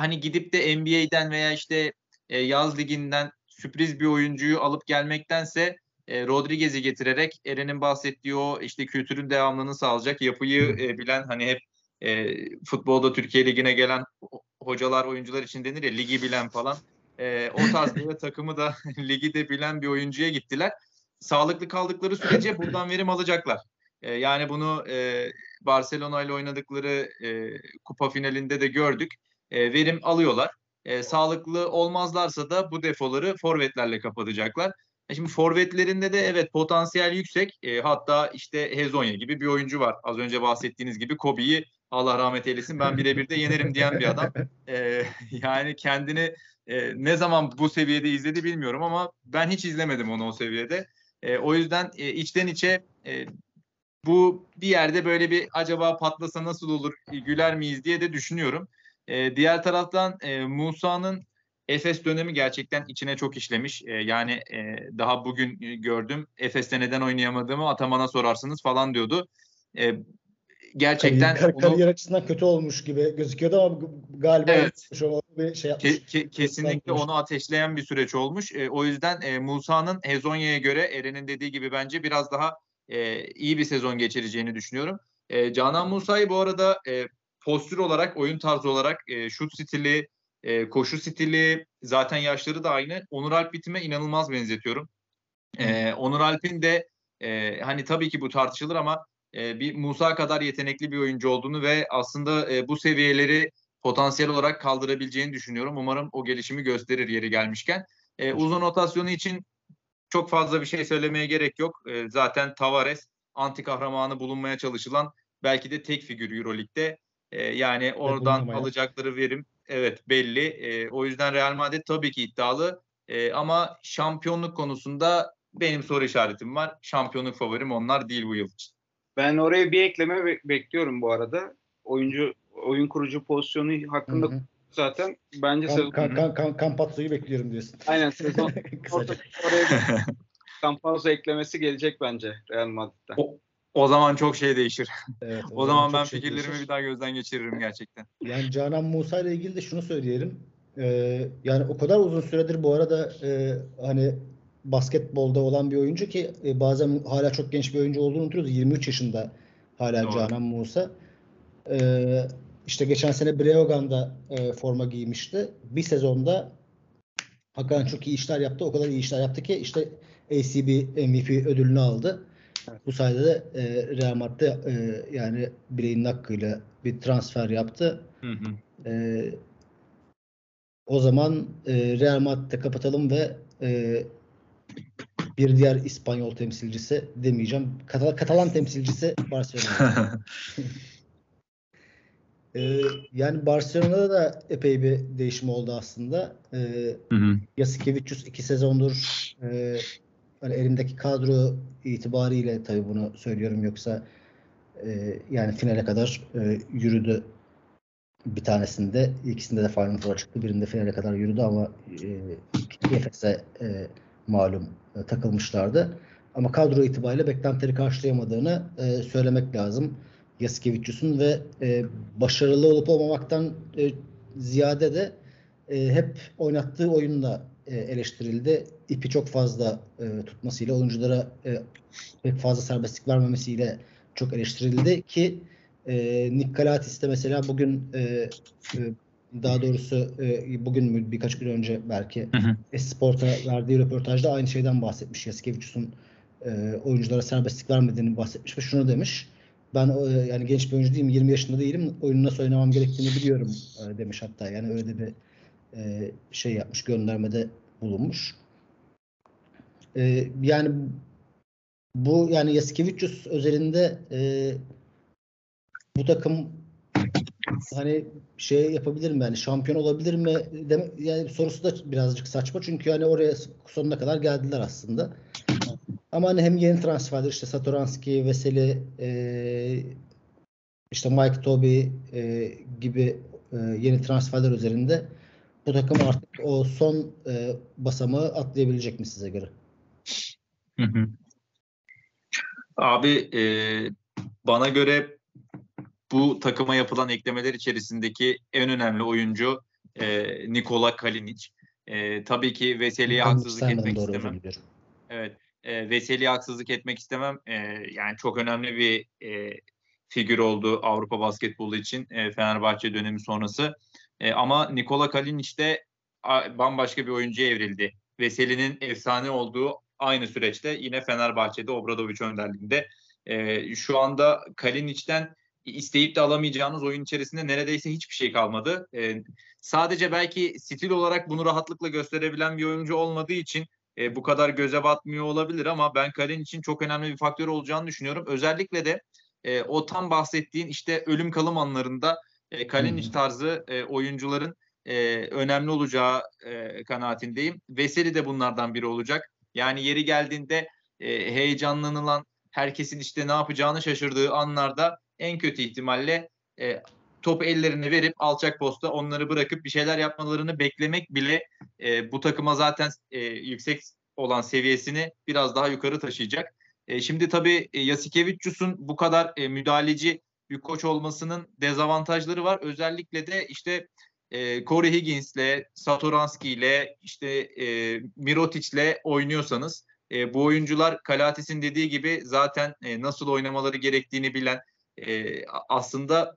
hani gidip de NBA'den veya işte e, yaz liginden sürpriz bir oyuncuyu alıp gelmektense e, Rodriguez'i getirerek Eren'in bahsettiği o işte kültürün devamlılığını sağlayacak yapıyı e, bilen hani hep e, futbolda Türkiye Ligi'ne gelen ho- hocalar oyuncular için denir ya ligi bilen falan. E, o tarz bir [LAUGHS] takımı da [LAUGHS] ligi de bilen bir oyuncuya gittiler. Sağlıklı kaldıkları sürece buradan verim alacaklar. E, yani bunu e, Barcelona ile oynadıkları e, kupa finalinde de gördük. E, verim alıyorlar. E, sağlıklı olmazlarsa da bu defoları forvetlerle kapatacaklar. E Şimdi forvetlerinde de evet potansiyel yüksek. E, hatta işte Hezonya gibi bir oyuncu var. Az önce bahsettiğiniz gibi Kobe'yi Allah rahmet eylesin ben birebir de yenerim diyen bir adam. E, [LAUGHS] yani kendini e, ne zaman bu seviyede izledi bilmiyorum ama ben hiç izlemedim onu o seviyede. E, o yüzden e, içten içe e, bu bir yerde böyle bir acaba patlasa nasıl olur güler miyiz diye de düşünüyorum. E, diğer taraftan e, Musa'nın Efes dönemi gerçekten içine çok işlemiş. E, yani e, daha bugün e, gördüm. Efes'te neden oynayamadığımı Ataman'a sorarsınız falan diyordu. E, gerçekten kariyer, onu- kariyer açısından kötü olmuş gibi gözüküyordu ama galiba Evet. bir şey yapmış. Ke- ke- kesinlikle onu ateşleyen bir süreç olmuş. E, o yüzden e, Musa'nın Hezonya'ya göre Eren'in dediği gibi bence biraz daha e, iyi bir sezon geçireceğini düşünüyorum. E, Canan Musa'yı bu arada e, postür olarak, oyun tarzı olarak, e, şut stili, e, koşu stili, zaten yaşları da aynı. Onur Alp bitime inanılmaz benzetiyorum. E, Onur Alp'in de e, hani tabii ki bu tartışılır ama e, bir Musa kadar yetenekli bir oyuncu olduğunu ve aslında e, bu seviyeleri potansiyel olarak kaldırabileceğini düşünüyorum. Umarım o gelişimi gösterir yeri gelmişken. E, uzun rotasyonu için çok fazla bir şey söylemeye gerek yok. E, zaten Tavares anti kahramanı bulunmaya çalışılan belki de tek figür Euroleague'de. E, yani oradan bulunmaya. alacakları verim evet belli. E, o yüzden Real Madrid tabii ki iddialı. E, ama şampiyonluk konusunda benim soru işaretim var. Şampiyonluk favorim onlar değil bu yıl için. Ben oraya bir ekleme be- bekliyorum bu arada. Oyuncu oyun kurucu pozisyonu hakkında Hı hı. zaten bence Kam, sezon kam, kam, kam, Campazzo'yu bekliyorum diyorsun. aynen sezon [LAUGHS] Kısaca. oraya bir Campazzo eklemesi gelecek bence Real Madrid'den. O, o zaman çok şey değişir. Evet, [LAUGHS] O, zaman ben çok şey fikirlerimi değişir. bir daha gözden geçiririm gerçekten. Yani Canan Musa ile ilgili de şunu söyleyelim. Ee, yani o kadar uzun süredir bu arada e, hani basketbolda olan bir oyuncu ki e, bazen hala çok genç bir oyuncu olduğunu unutuyoruz. 23 yaşında hala Doğru. Canan Musa. Ee, işte geçen sene Breogan'da e, forma giymişti. Bir sezonda hakikaten çok iyi işler yaptı. O kadar iyi işler yaptı ki işte ACB MVP ödülünü aldı. Bu sayede de e, Real Madrid e, yani bireyin hakkıyla bir transfer yaptı. Hı hı. Ee, o zaman e, Real Madrid'de kapatalım ve e, bir diğer İspanyol temsilcisi demeyeceğim. Katal- Katalan temsilcisi Barcelona. [LAUGHS] Ee, yani Barcelona'da da epey bir değişim oldu aslında. Ee, Hı hı. Yasikevicius iki sezondur e, hani elimdeki kadro itibariyle tabii bunu söylüyorum yoksa e, yani finale kadar e, yürüdü bir tanesinde. ikisinde de Final Four'a çıktı. Birinde finale kadar yürüdü ama e, Efes'e e, malum e, takılmışlardı. Ama kadro itibariyle beklentileri karşılayamadığını e, söylemek lazım. Yasikevicius'un ve e, başarılı olup olmamaktan e, ziyade de e, hep oynattığı oyunla e, eleştirildi. İpi çok fazla e, tutmasıyla, oyunculara e, pek fazla serbestlik vermemesiyle çok eleştirildi ki e, Nick Galatis de mesela bugün e, e, daha doğrusu e, bugün mü birkaç gün önce belki. Esport'a verdiği röportajda aynı şeyden bahsetmiş. Yasikevicius'un e, oyunculara serbestlik vermediğini bahsetmiş ve şunu demiş. Ben e, yani genç bir oyuncu değilim, 20 yaşında değilim. Oyunu nasıl oynamam gerektiğini biliyorum e, demiş hatta. Yani öyle bir e, şey yapmış, göndermede bulunmuş. E, yani bu yani Yasikevicius özelinde e, bu takım hani şey yapabilir mi yani şampiyon olabilir mi deme, yani sorusu da birazcık saçma çünkü hani oraya sonuna kadar geldiler aslında. Ama hani hem yeni transferler işte Satoranski, Veseli, e, işte Mike Toby e, gibi e, yeni transferler üzerinde bu takım artık o son e, basamağı atlayabilecek mi size göre? Hı hı. Abi e, bana göre bu takıma yapılan eklemeler içerisindeki en önemli oyuncu e, Nikola Kalinic. E, tabii ki Veseli'ye haksızlık etmek istemem. Evet. E, Veseli'ye haksızlık etmek istemem. E, yani çok önemli bir e, figür oldu Avrupa basketbolu için e, Fenerbahçe dönemi sonrası. E, ama Nikola Kalinic de a- bambaşka bir oyuncuya evrildi. Veseli'nin efsane olduğu aynı süreçte yine Fenerbahçe'de Obradoviç önderliğinde. E, şu anda Kalinic'ten isteyip de alamayacağınız oyun içerisinde neredeyse hiçbir şey kalmadı. E, sadece belki stil olarak bunu rahatlıkla gösterebilen bir oyuncu olmadığı için e, bu kadar göze batmıyor olabilir ama ben Kalin için çok önemli bir faktör olacağını düşünüyorum. Özellikle de e, o tam bahsettiğin işte ölüm kalım anlarında e, Kalinic tarzı e, oyuncuların e, önemli olacağı e, kanaatindeyim. Veseli de bunlardan biri olacak. Yani yeri geldiğinde e, heyecanlanılan herkesin işte ne yapacağını şaşırdığı anlarda en kötü ihtimalle e, topu ellerine verip alçak posta onları bırakıp bir şeyler yapmalarını beklemek bile e, bu takıma zaten e, yüksek olan seviyesini biraz daha yukarı taşıyacak. E, şimdi tabii e, Yasikevicius'un bu kadar e, müdahaleci bir koç olmasının dezavantajları var. Özellikle de işte e, Corey Higgins'le, Satoranski'yle, işte e, Mirotic'le oynuyorsanız e, bu oyuncular Kalatis'in dediği gibi zaten e, nasıl oynamaları gerektiğini bilen, e, aslında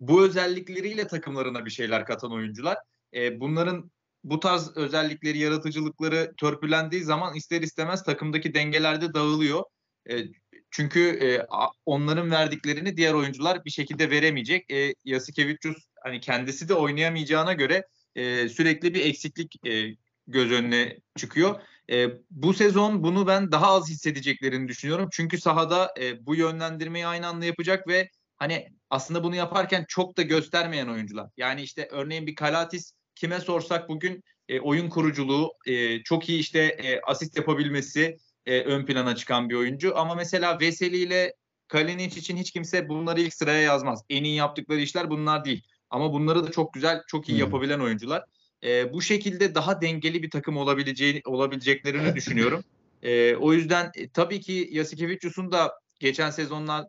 bu özellikleriyle takımlarına bir şeyler katan oyuncular. E, bunların bu tarz özellikleri, yaratıcılıkları törpülendiği zaman ister istemez takımdaki dengelerde dağılıyor. E, çünkü e, onların verdiklerini diğer oyuncular bir şekilde veremeyecek. E, Yasikevicius hani kendisi de oynayamayacağına göre e, sürekli bir eksiklik e, göz önüne çıkıyor. E, bu sezon bunu ben daha az hissedeceklerini düşünüyorum. Çünkü sahada e, bu yönlendirmeyi aynı anda yapacak ve hani aslında bunu yaparken çok da göstermeyen oyuncular. Yani işte örneğin bir Kalatis kime sorsak bugün e, oyun kuruculuğu, e, çok iyi işte e, asist yapabilmesi e, ön plana çıkan bir oyuncu. Ama mesela Veseli ile Kalinic için hiç kimse bunları ilk sıraya yazmaz. En iyi yaptıkları işler bunlar değil. Ama bunları da çok güzel, çok iyi hmm. yapabilen oyuncular. E, bu şekilde daha dengeli bir takım olabileceğini olabileceklerini düşünüyorum. [LAUGHS] E, o yüzden e, tabii ki Yasikevicius'un da geçen sezonlar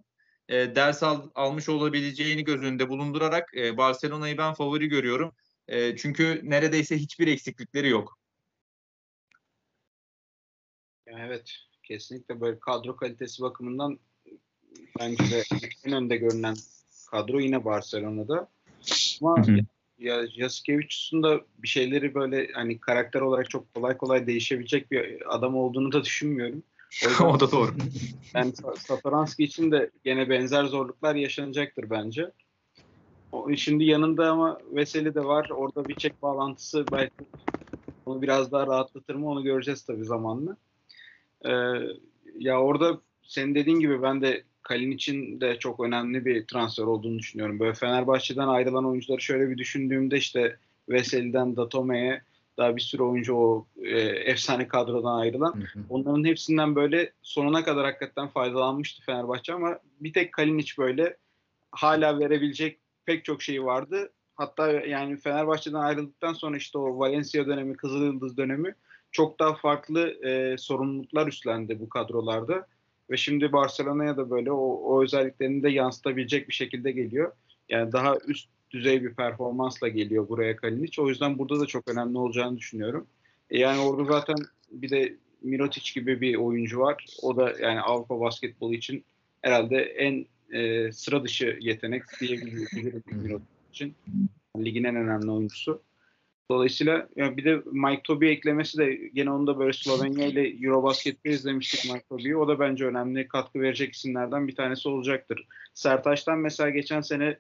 e, ders al, almış olabileceğini göz önünde bulundurarak e, Barcelona'yı ben favori görüyorum. E, çünkü neredeyse hiçbir eksiklikleri yok. Evet, kesinlikle böyle kadro kalitesi bakımından bence de en önde görünen kadro yine Barcelona'da. Ama hı hı. ya Jasikevicius'un da bir şeyleri böyle hani karakter olarak çok kolay kolay değişebilecek bir adam olduğunu da düşünmüyorum. O, [LAUGHS] o da doğru. Yani Satoranski için de gene benzer zorluklar yaşanacaktır bence. O, şimdi yanında ama Veseli de var. Orada bir çek bağlantısı belki onu biraz daha rahatlatır mı onu göreceğiz tabii zamanla. Ee, ya orada senin dediğin gibi ben de Kalin için de çok önemli bir transfer olduğunu düşünüyorum. Böyle Fenerbahçe'den ayrılan oyuncuları şöyle bir düşündüğümde işte Veseli'den Datome'ye daha bir sürü oyuncu o e, efsane kadrodan ayrılan. Hı hı. Onların hepsinden böyle sonuna kadar hakikaten faydalanmıştı Fenerbahçe ama bir tek Kalinic böyle hala verebilecek pek çok şey vardı. Hatta yani Fenerbahçe'den ayrıldıktan sonra işte o Valencia dönemi, Kızıl Yıldız dönemi çok daha farklı e, sorumluluklar üstlendi bu kadrolarda. Ve şimdi Barcelona'ya da böyle o, o özelliklerini de yansıtabilecek bir şekilde geliyor. Yani daha üst düzey bir performansla geliyor buraya Kalinic. O yüzden burada da çok önemli olacağını düşünüyorum. E yani orada zaten bir de Mirotic gibi bir oyuncu var. O da yani Avrupa basketbolu için herhalde en e, sıra dışı yetenek diyebilirim [LAUGHS] Mirotic için. Ligin en önemli oyuncusu. Dolayısıyla yani bir de Mike Toby eklemesi de gene onu da böyle Slovenya ile Eurobasket'te izlemiştik Mike Toby'yi. O da bence önemli katkı verecek isimlerden bir tanesi olacaktır. Sertaç'tan mesela geçen sene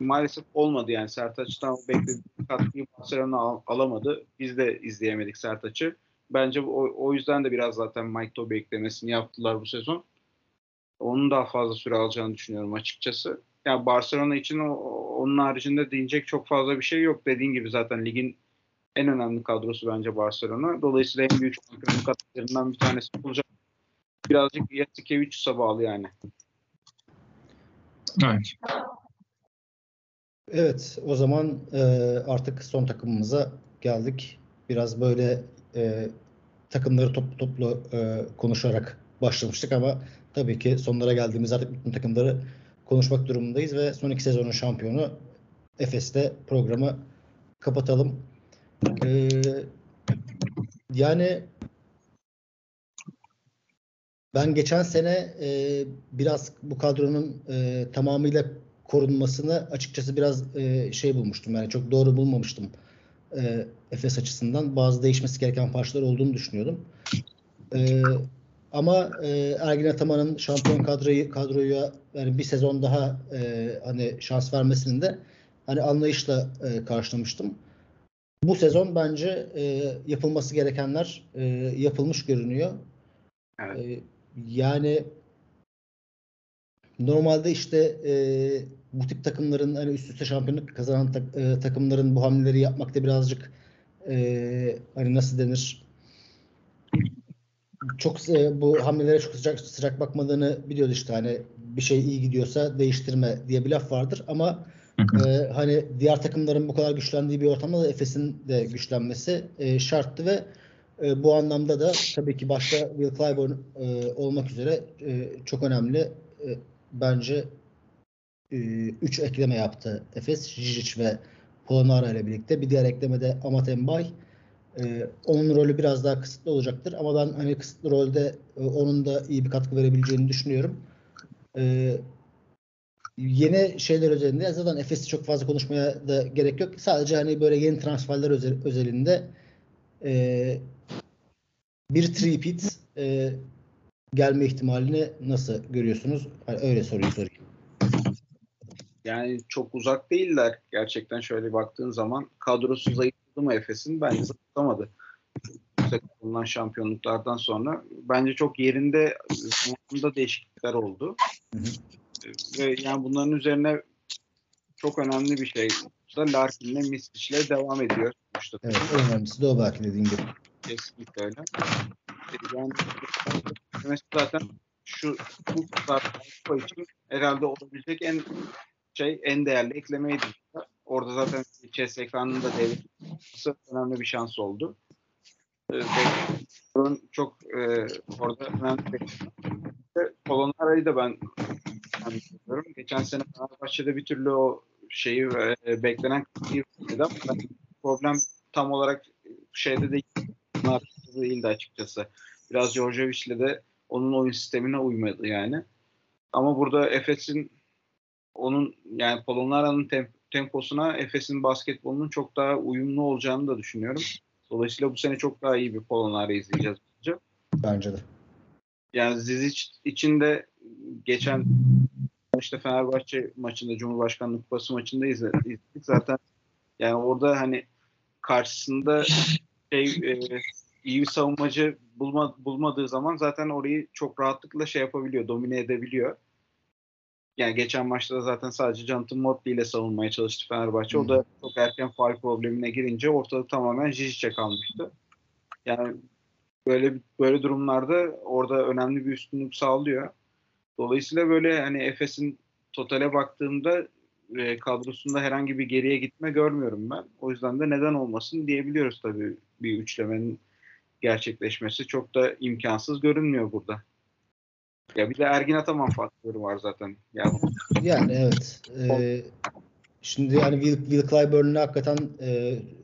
maalesef olmadı yani Sertaç'tan beklediği katkıyı Barcelona al- alamadı. Biz de izleyemedik Sertaç'ı. Bence o, o yüzden de biraz zaten Mike Toby eklemesini yaptılar bu sezon. Onun daha fazla süre alacağını düşünüyorum açıkçası. Yani Barcelona için o, onun haricinde deyecek çok fazla bir şey yok. Dediğin gibi zaten ligin en önemli kadrosu bence Barcelona. Dolayısıyla en büyük şampiyonluk adaylarından bir tanesi olacak. Birazcık Yasikevicius'a bağlı yani. Evet. Evet, o zaman e, artık son takımımıza geldik. Biraz böyle e, takımları toplu toplu e, konuşarak başlamıştık ama tabii ki sonlara geldiğimiz artık bütün takımları konuşmak durumundayız ve son iki sezonun şampiyonu Efes'te programı kapatalım. Ee, yani ben geçen sene e, biraz bu kadronun e, tamamıyla korunmasını açıkçası biraz e, şey bulmuştum. Yani çok doğru bulmamıştım e, Efes açısından. Bazı değişmesi gereken parçalar olduğunu düşünüyordum. E, ama e, Ergin Ataman'ın şampiyon kadroyu kadroya yani bir sezon daha e, hani şans vermesinin de hani anlayışla e, karşılamıştım. Bu sezon bence e, yapılması gerekenler e, yapılmış görünüyor. Evet. E, yani normalde işte e, bu tip takımların hani üst üste şampiyonluk kazanan tak, e, takımların bu hamleleri yapmakta birazcık e, hani nasıl denir çok e, bu hamlelere çok sıcak sıcak bakmadığını biliyoruz işte hani bir şey iyi gidiyorsa değiştirme diye bir laf vardır ama e, hani diğer takımların bu kadar güçlendiği bir ortamda da Efes'in de güçlenmesi e, şarttı ve e, bu anlamda da tabii ki başta Will Clyburn e, olmak üzere e, çok önemli e, bence 3 e, ekleme yaptı Efes, Jijic ve Polonara ile birlikte. Bir diğer eklemede Amat Embay. E, onun rolü biraz daha kısıtlı olacaktır ama ben hani kısıtlı rolde e, onun da iyi bir katkı verebileceğini düşünüyorum. E, yeni şeyler özelinde zaten Efes'i çok fazla konuşmaya da gerek yok. Sadece hani böyle yeni transferler özel, özelinde e, bir three-peat e, gelme ihtimalini nasıl görüyorsunuz? Hani öyle soruyu sorayım. Yani çok uzak değiller. Gerçekten şöyle baktığın zaman kadrosu zayıfladı mı Efes'in? Bence zayıflamadı. Bulunan şampiyonluklardan sonra bence çok yerinde değişiklikler oldu. Hı hı. Ve yani bunların üzerine çok önemli bir şey da Larkin'le Misic'le devam ediyor. İşte Evet, en önemlisi de o belki dediğin gibi. Kesinlikle öyle. Yani zaten şu bu tartışma için herhalde olabilecek en şey en değerli eklemeydi. Orada zaten ekranının da devretmesi önemli bir şans oldu. Ee, çok e, orada önemli bir Polonara'yı da ben anlıyorum. Geçen sene Fenerbahçe'de bir türlü o şeyi e, beklenen kısmı ama problem tam olarak şeyde de değildi açıkçası. Biraz Djordjevic'le de onun oyun sistemine uymadı yani. Ama burada Efes'in onun yani Polonara'nın temp temposuna Efes'in basketbolunun çok daha uyumlu olacağını da düşünüyorum. Dolayısıyla bu sene çok daha iyi bir Polonara izleyeceğiz bence. Bence de. Yani Zizic için de geçen işte Fenerbahçe maçında Cumhurbaşkanlığı Kupası maçında izledik. Zaten yani orada hani karşısında şey e, iyi bir savunmacı bulma, bulmadığı zaman zaten orayı çok rahatlıkla şey yapabiliyor, domine edebiliyor. Yani geçen maçta zaten sadece Jonathan Motley ile savunmaya çalıştı Fenerbahçe. O da çok erken faal problemine girince ortalık tamamen Jijic'e kalmıştı. Yani böyle böyle durumlarda orada önemli bir üstünlük sağlıyor. Dolayısıyla böyle hani Efes'in totale baktığımda e, kadrosunda herhangi bir geriye gitme görmüyorum ben. O yüzden de neden olmasın diyebiliyoruz tabii bir üçlemenin gerçekleşmesi çok da imkansız görünmüyor burada. Ya bir de Ergin Ataman faktörü var zaten. Yani, yani evet. Ee, şimdi yani Will, Will Clyburn'un hakikaten e,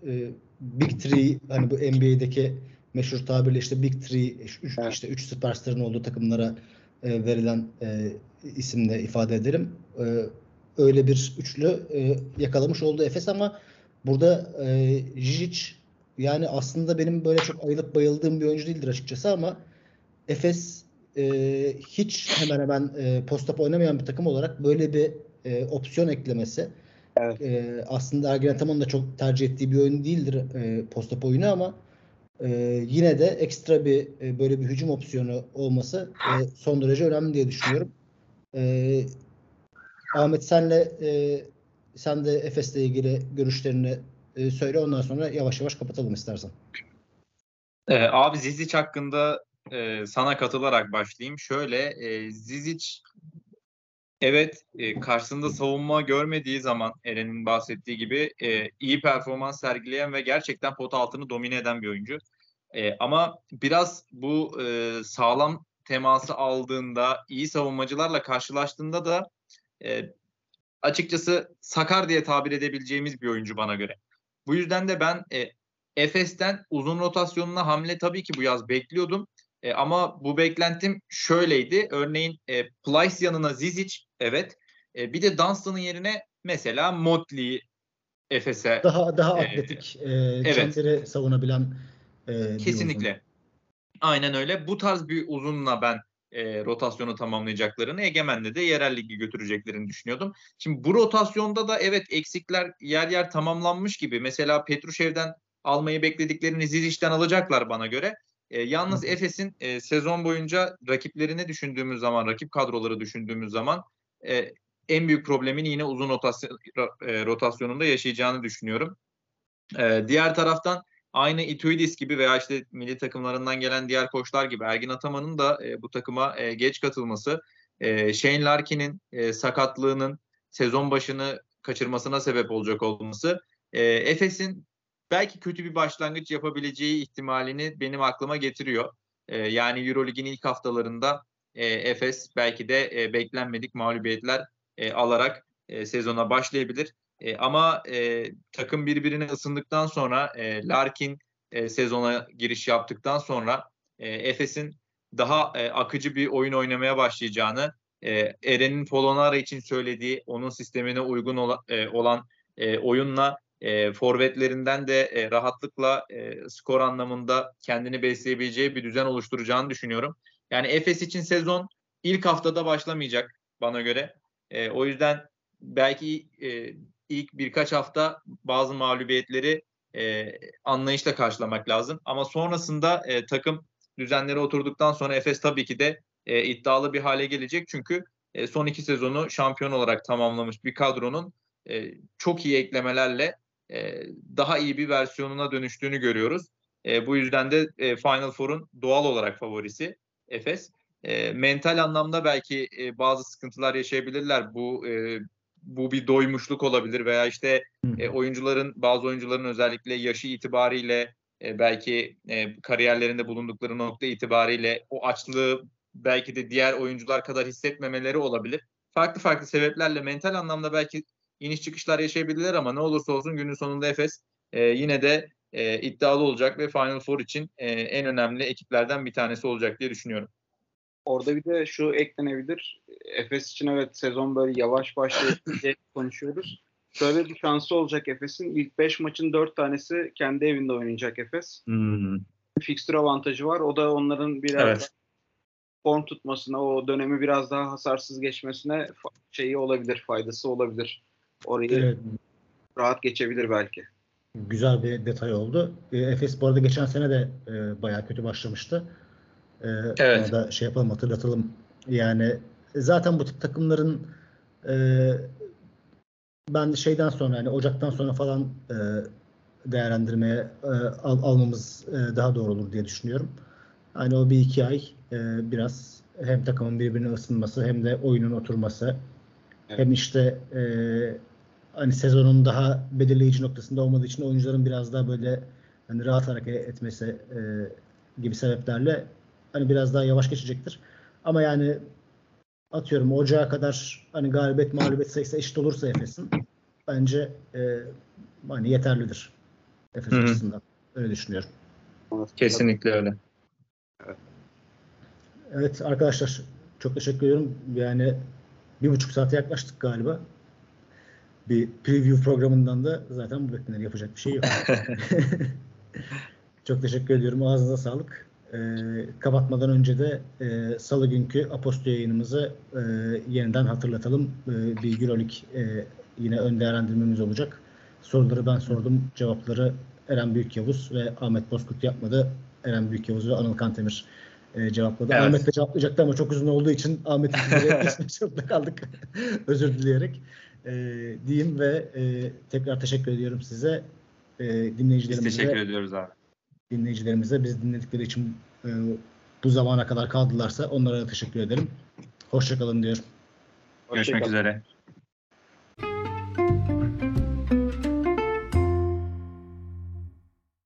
e, Big Three hani bu NBA'deki meşhur tabirle işte Big Three üç, evet. işte üç süperstarın olduğu takımlara e, verilen e, isimle ifade edelim. E, öyle bir üçlü e, yakalamış oldu Efes ama burada e, Jijic yani aslında benim böyle çok ayılıp bayıldığım bir oyuncu değildir açıkçası ama Efes e, hiç hemen hemen e, post oynamayan bir takım olarak böyle bir e, opsiyon eklemesi evet. e, aslında Ergin Ataman'ın da çok tercih ettiği bir oyun değildir e, post oyunu ama e, yine de ekstra bir e, böyle bir hücum opsiyonu olması e, son derece önemli diye düşünüyorum. E, Ahmet senle e, sen de Efes'le ilgili görüşlerini e, söyle ondan sonra yavaş yavaş kapatalım istersen. Ee, abi Zizic hakkında e, sana katılarak başlayayım. Şöyle e, Zizic evet e, karşısında savunma görmediği zaman Eren'in bahsettiği gibi e, iyi performans sergileyen ve gerçekten pot altını domine eden bir oyuncu. E, ama biraz bu e, sağlam teması aldığında, iyi savunmacılarla karşılaştığında da e, açıkçası sakar diye tabir edebileceğimiz bir oyuncu bana göre. Bu yüzden de ben e, Efes'ten uzun rotasyonuna hamle tabii ki bu yaz bekliyordum. E, ama bu beklentim şöyleydi. Örneğin e, Plyce yanına Zizic evet. E, bir de Dunstan'ın yerine mesela Motley Efes'e. Daha daha e, atletik, e, evet. çemberi savunabilen e, Kesinlikle. Aynen öyle. Bu tarz bir uzunla ben e, rotasyonu tamamlayacaklarını, Egemen'de de yerel ligi götüreceklerini düşünüyordum. Şimdi bu rotasyonda da evet eksikler yer yer tamamlanmış gibi. Mesela Petrushev'den almayı beklediklerini Zizic'den alacaklar bana göre. E, yalnız Efes'in e, sezon boyunca rakiplerini düşündüğümüz zaman, rakip kadroları düşündüğümüz zaman e, en büyük problemini yine uzun rotasyon, e, rotasyonunda yaşayacağını düşünüyorum. E, diğer taraftan aynı Ituidis gibi veya işte milli takımlarından gelen diğer koçlar gibi Ergin Ataman'ın da e, bu takıma e, geç katılması, e, Shane Larkin'in e, sakatlığının sezon başını kaçırmasına sebep olacak olması, e, Efes'in belki kötü bir başlangıç yapabileceği ihtimalini benim aklıma getiriyor. E, yani Eurolig'in ilk haftalarında e, Efes belki de e, beklenmedik mağlubiyetler e, alarak e, sezona başlayabilir. E, ama e, takım birbirine ısındıktan sonra e, Larkin e, sezona giriş yaptıktan sonra e, Efes'in daha e, akıcı bir oyun oynamaya başlayacağını e, Eren'in Polonara için söylediği onun sistemine uygun ola- e, olan e, oyunla e, forvetlerinden de e, rahatlıkla e, skor anlamında kendini besleyebileceği bir düzen oluşturacağını düşünüyorum. Yani Efes için sezon ilk haftada başlamayacak bana göre. E, o yüzden belki e, ilk birkaç hafta bazı mağlubiyetleri e, anlayışla karşılamak lazım. Ama sonrasında e, takım düzenleri oturduktan sonra Efes tabii ki de e, iddialı bir hale gelecek. Çünkü e, son iki sezonu şampiyon olarak tamamlamış bir kadronun e, çok iyi eklemelerle e, daha iyi bir versiyonuna dönüştüğünü görüyoruz. E, bu yüzden de e, Final Four'un doğal olarak favorisi Efes. E, mental anlamda belki e, bazı sıkıntılar yaşayabilirler. Bu e, bu bir doymuşluk olabilir veya işte e, oyuncuların bazı oyuncuların özellikle yaşı itibariyle e, belki e, kariyerlerinde bulundukları nokta itibariyle o açlığı belki de diğer oyuncular kadar hissetmemeleri olabilir. Farklı farklı sebeplerle mental anlamda belki iniş çıkışlar yaşayabilirler ama ne olursa olsun günün sonunda Efes e, yine de e, iddialı olacak ve Final Four için e, en önemli ekiplerden bir tanesi olacak diye düşünüyorum. Orada bir de şu eklenebilir. Efes için evet sezon böyle yavaş başlayıp [LAUGHS] konuşuyoruz. Şöyle bir şansı olacak Efes'in. İlk 5 maçın 4 tanesi kendi evinde oynayacak Efes. Hmm. Fixture avantajı var. O da onların biraz Evet. form tutmasına, o dönemi biraz daha hasarsız geçmesine şeyi olabilir, faydası olabilir. Orayı Evet, rahat geçebilir belki. güzel bir detay oldu. E, Efes bu arada geçen sene de e, bayağı kötü başlamıştı. E, Evet. Da şey yapalım hatırlatalım. Yani zaten bu tip takımların e, ben şeyden sonra hani Ocak'tan sonra falan e, değerlendirmeye e, al- almamız e, daha doğru olur diye düşünüyorum. Hani o bir iki ay e, biraz hem takımın birbirine ısınması hem de oyunun oturması Evet. hem işte e, hani sezonun daha belirleyici noktasında olmadığı için oyuncuların biraz daha böyle hani rahat hareket etmesi e, gibi sebeplerle hani biraz daha yavaş geçecektir. Ama yani atıyorum Ocağa kadar hani galibiyet mağlubiyet sayısı eşit olursa Efes'in bence e, hani yeterlidir Efes Hı hı. açısından. Öyle düşünüyorum. Kesinlikle öyle. Evet arkadaşlar çok teşekkür ediyorum. Yani bir buçuk saate yaklaştık galiba. Bir preview programından da zaten bu beklenir. Yapacak bir şey yok. [LAUGHS] çok teşekkür ediyorum. Ağzınıza sağlık. Ee, kapatmadan önce de e, salı günkü Aposto yayınımızı e, yeniden hatırlatalım. E, bir Euroleague e, yine ön değerlendirmemiz olacak. Soruları ben sordum. Cevapları Eren Büyükyavuz ve Ahmet Bozkurt yapmadı. Eren Büyükyavuz ve Anıl Kantemir e, cevapladı. Evet. Ahmet de cevaplayacaktı ama çok uzun olduğu için Ahmet'in [LAUGHS] geçmek zorunda kaldık. Özür dileyerek. E, diyeyim ve e, tekrar teşekkür ediyorum size. E, Biz dinleyicilerimize teşekkür ediyoruz abi. dinleyicilerimize biz dinledikleri için e, bu zamana kadar kaldılarsa onlara da teşekkür ederim. Hoşçakalın diyorum. Görüşmek Hoşçakalın. üzere.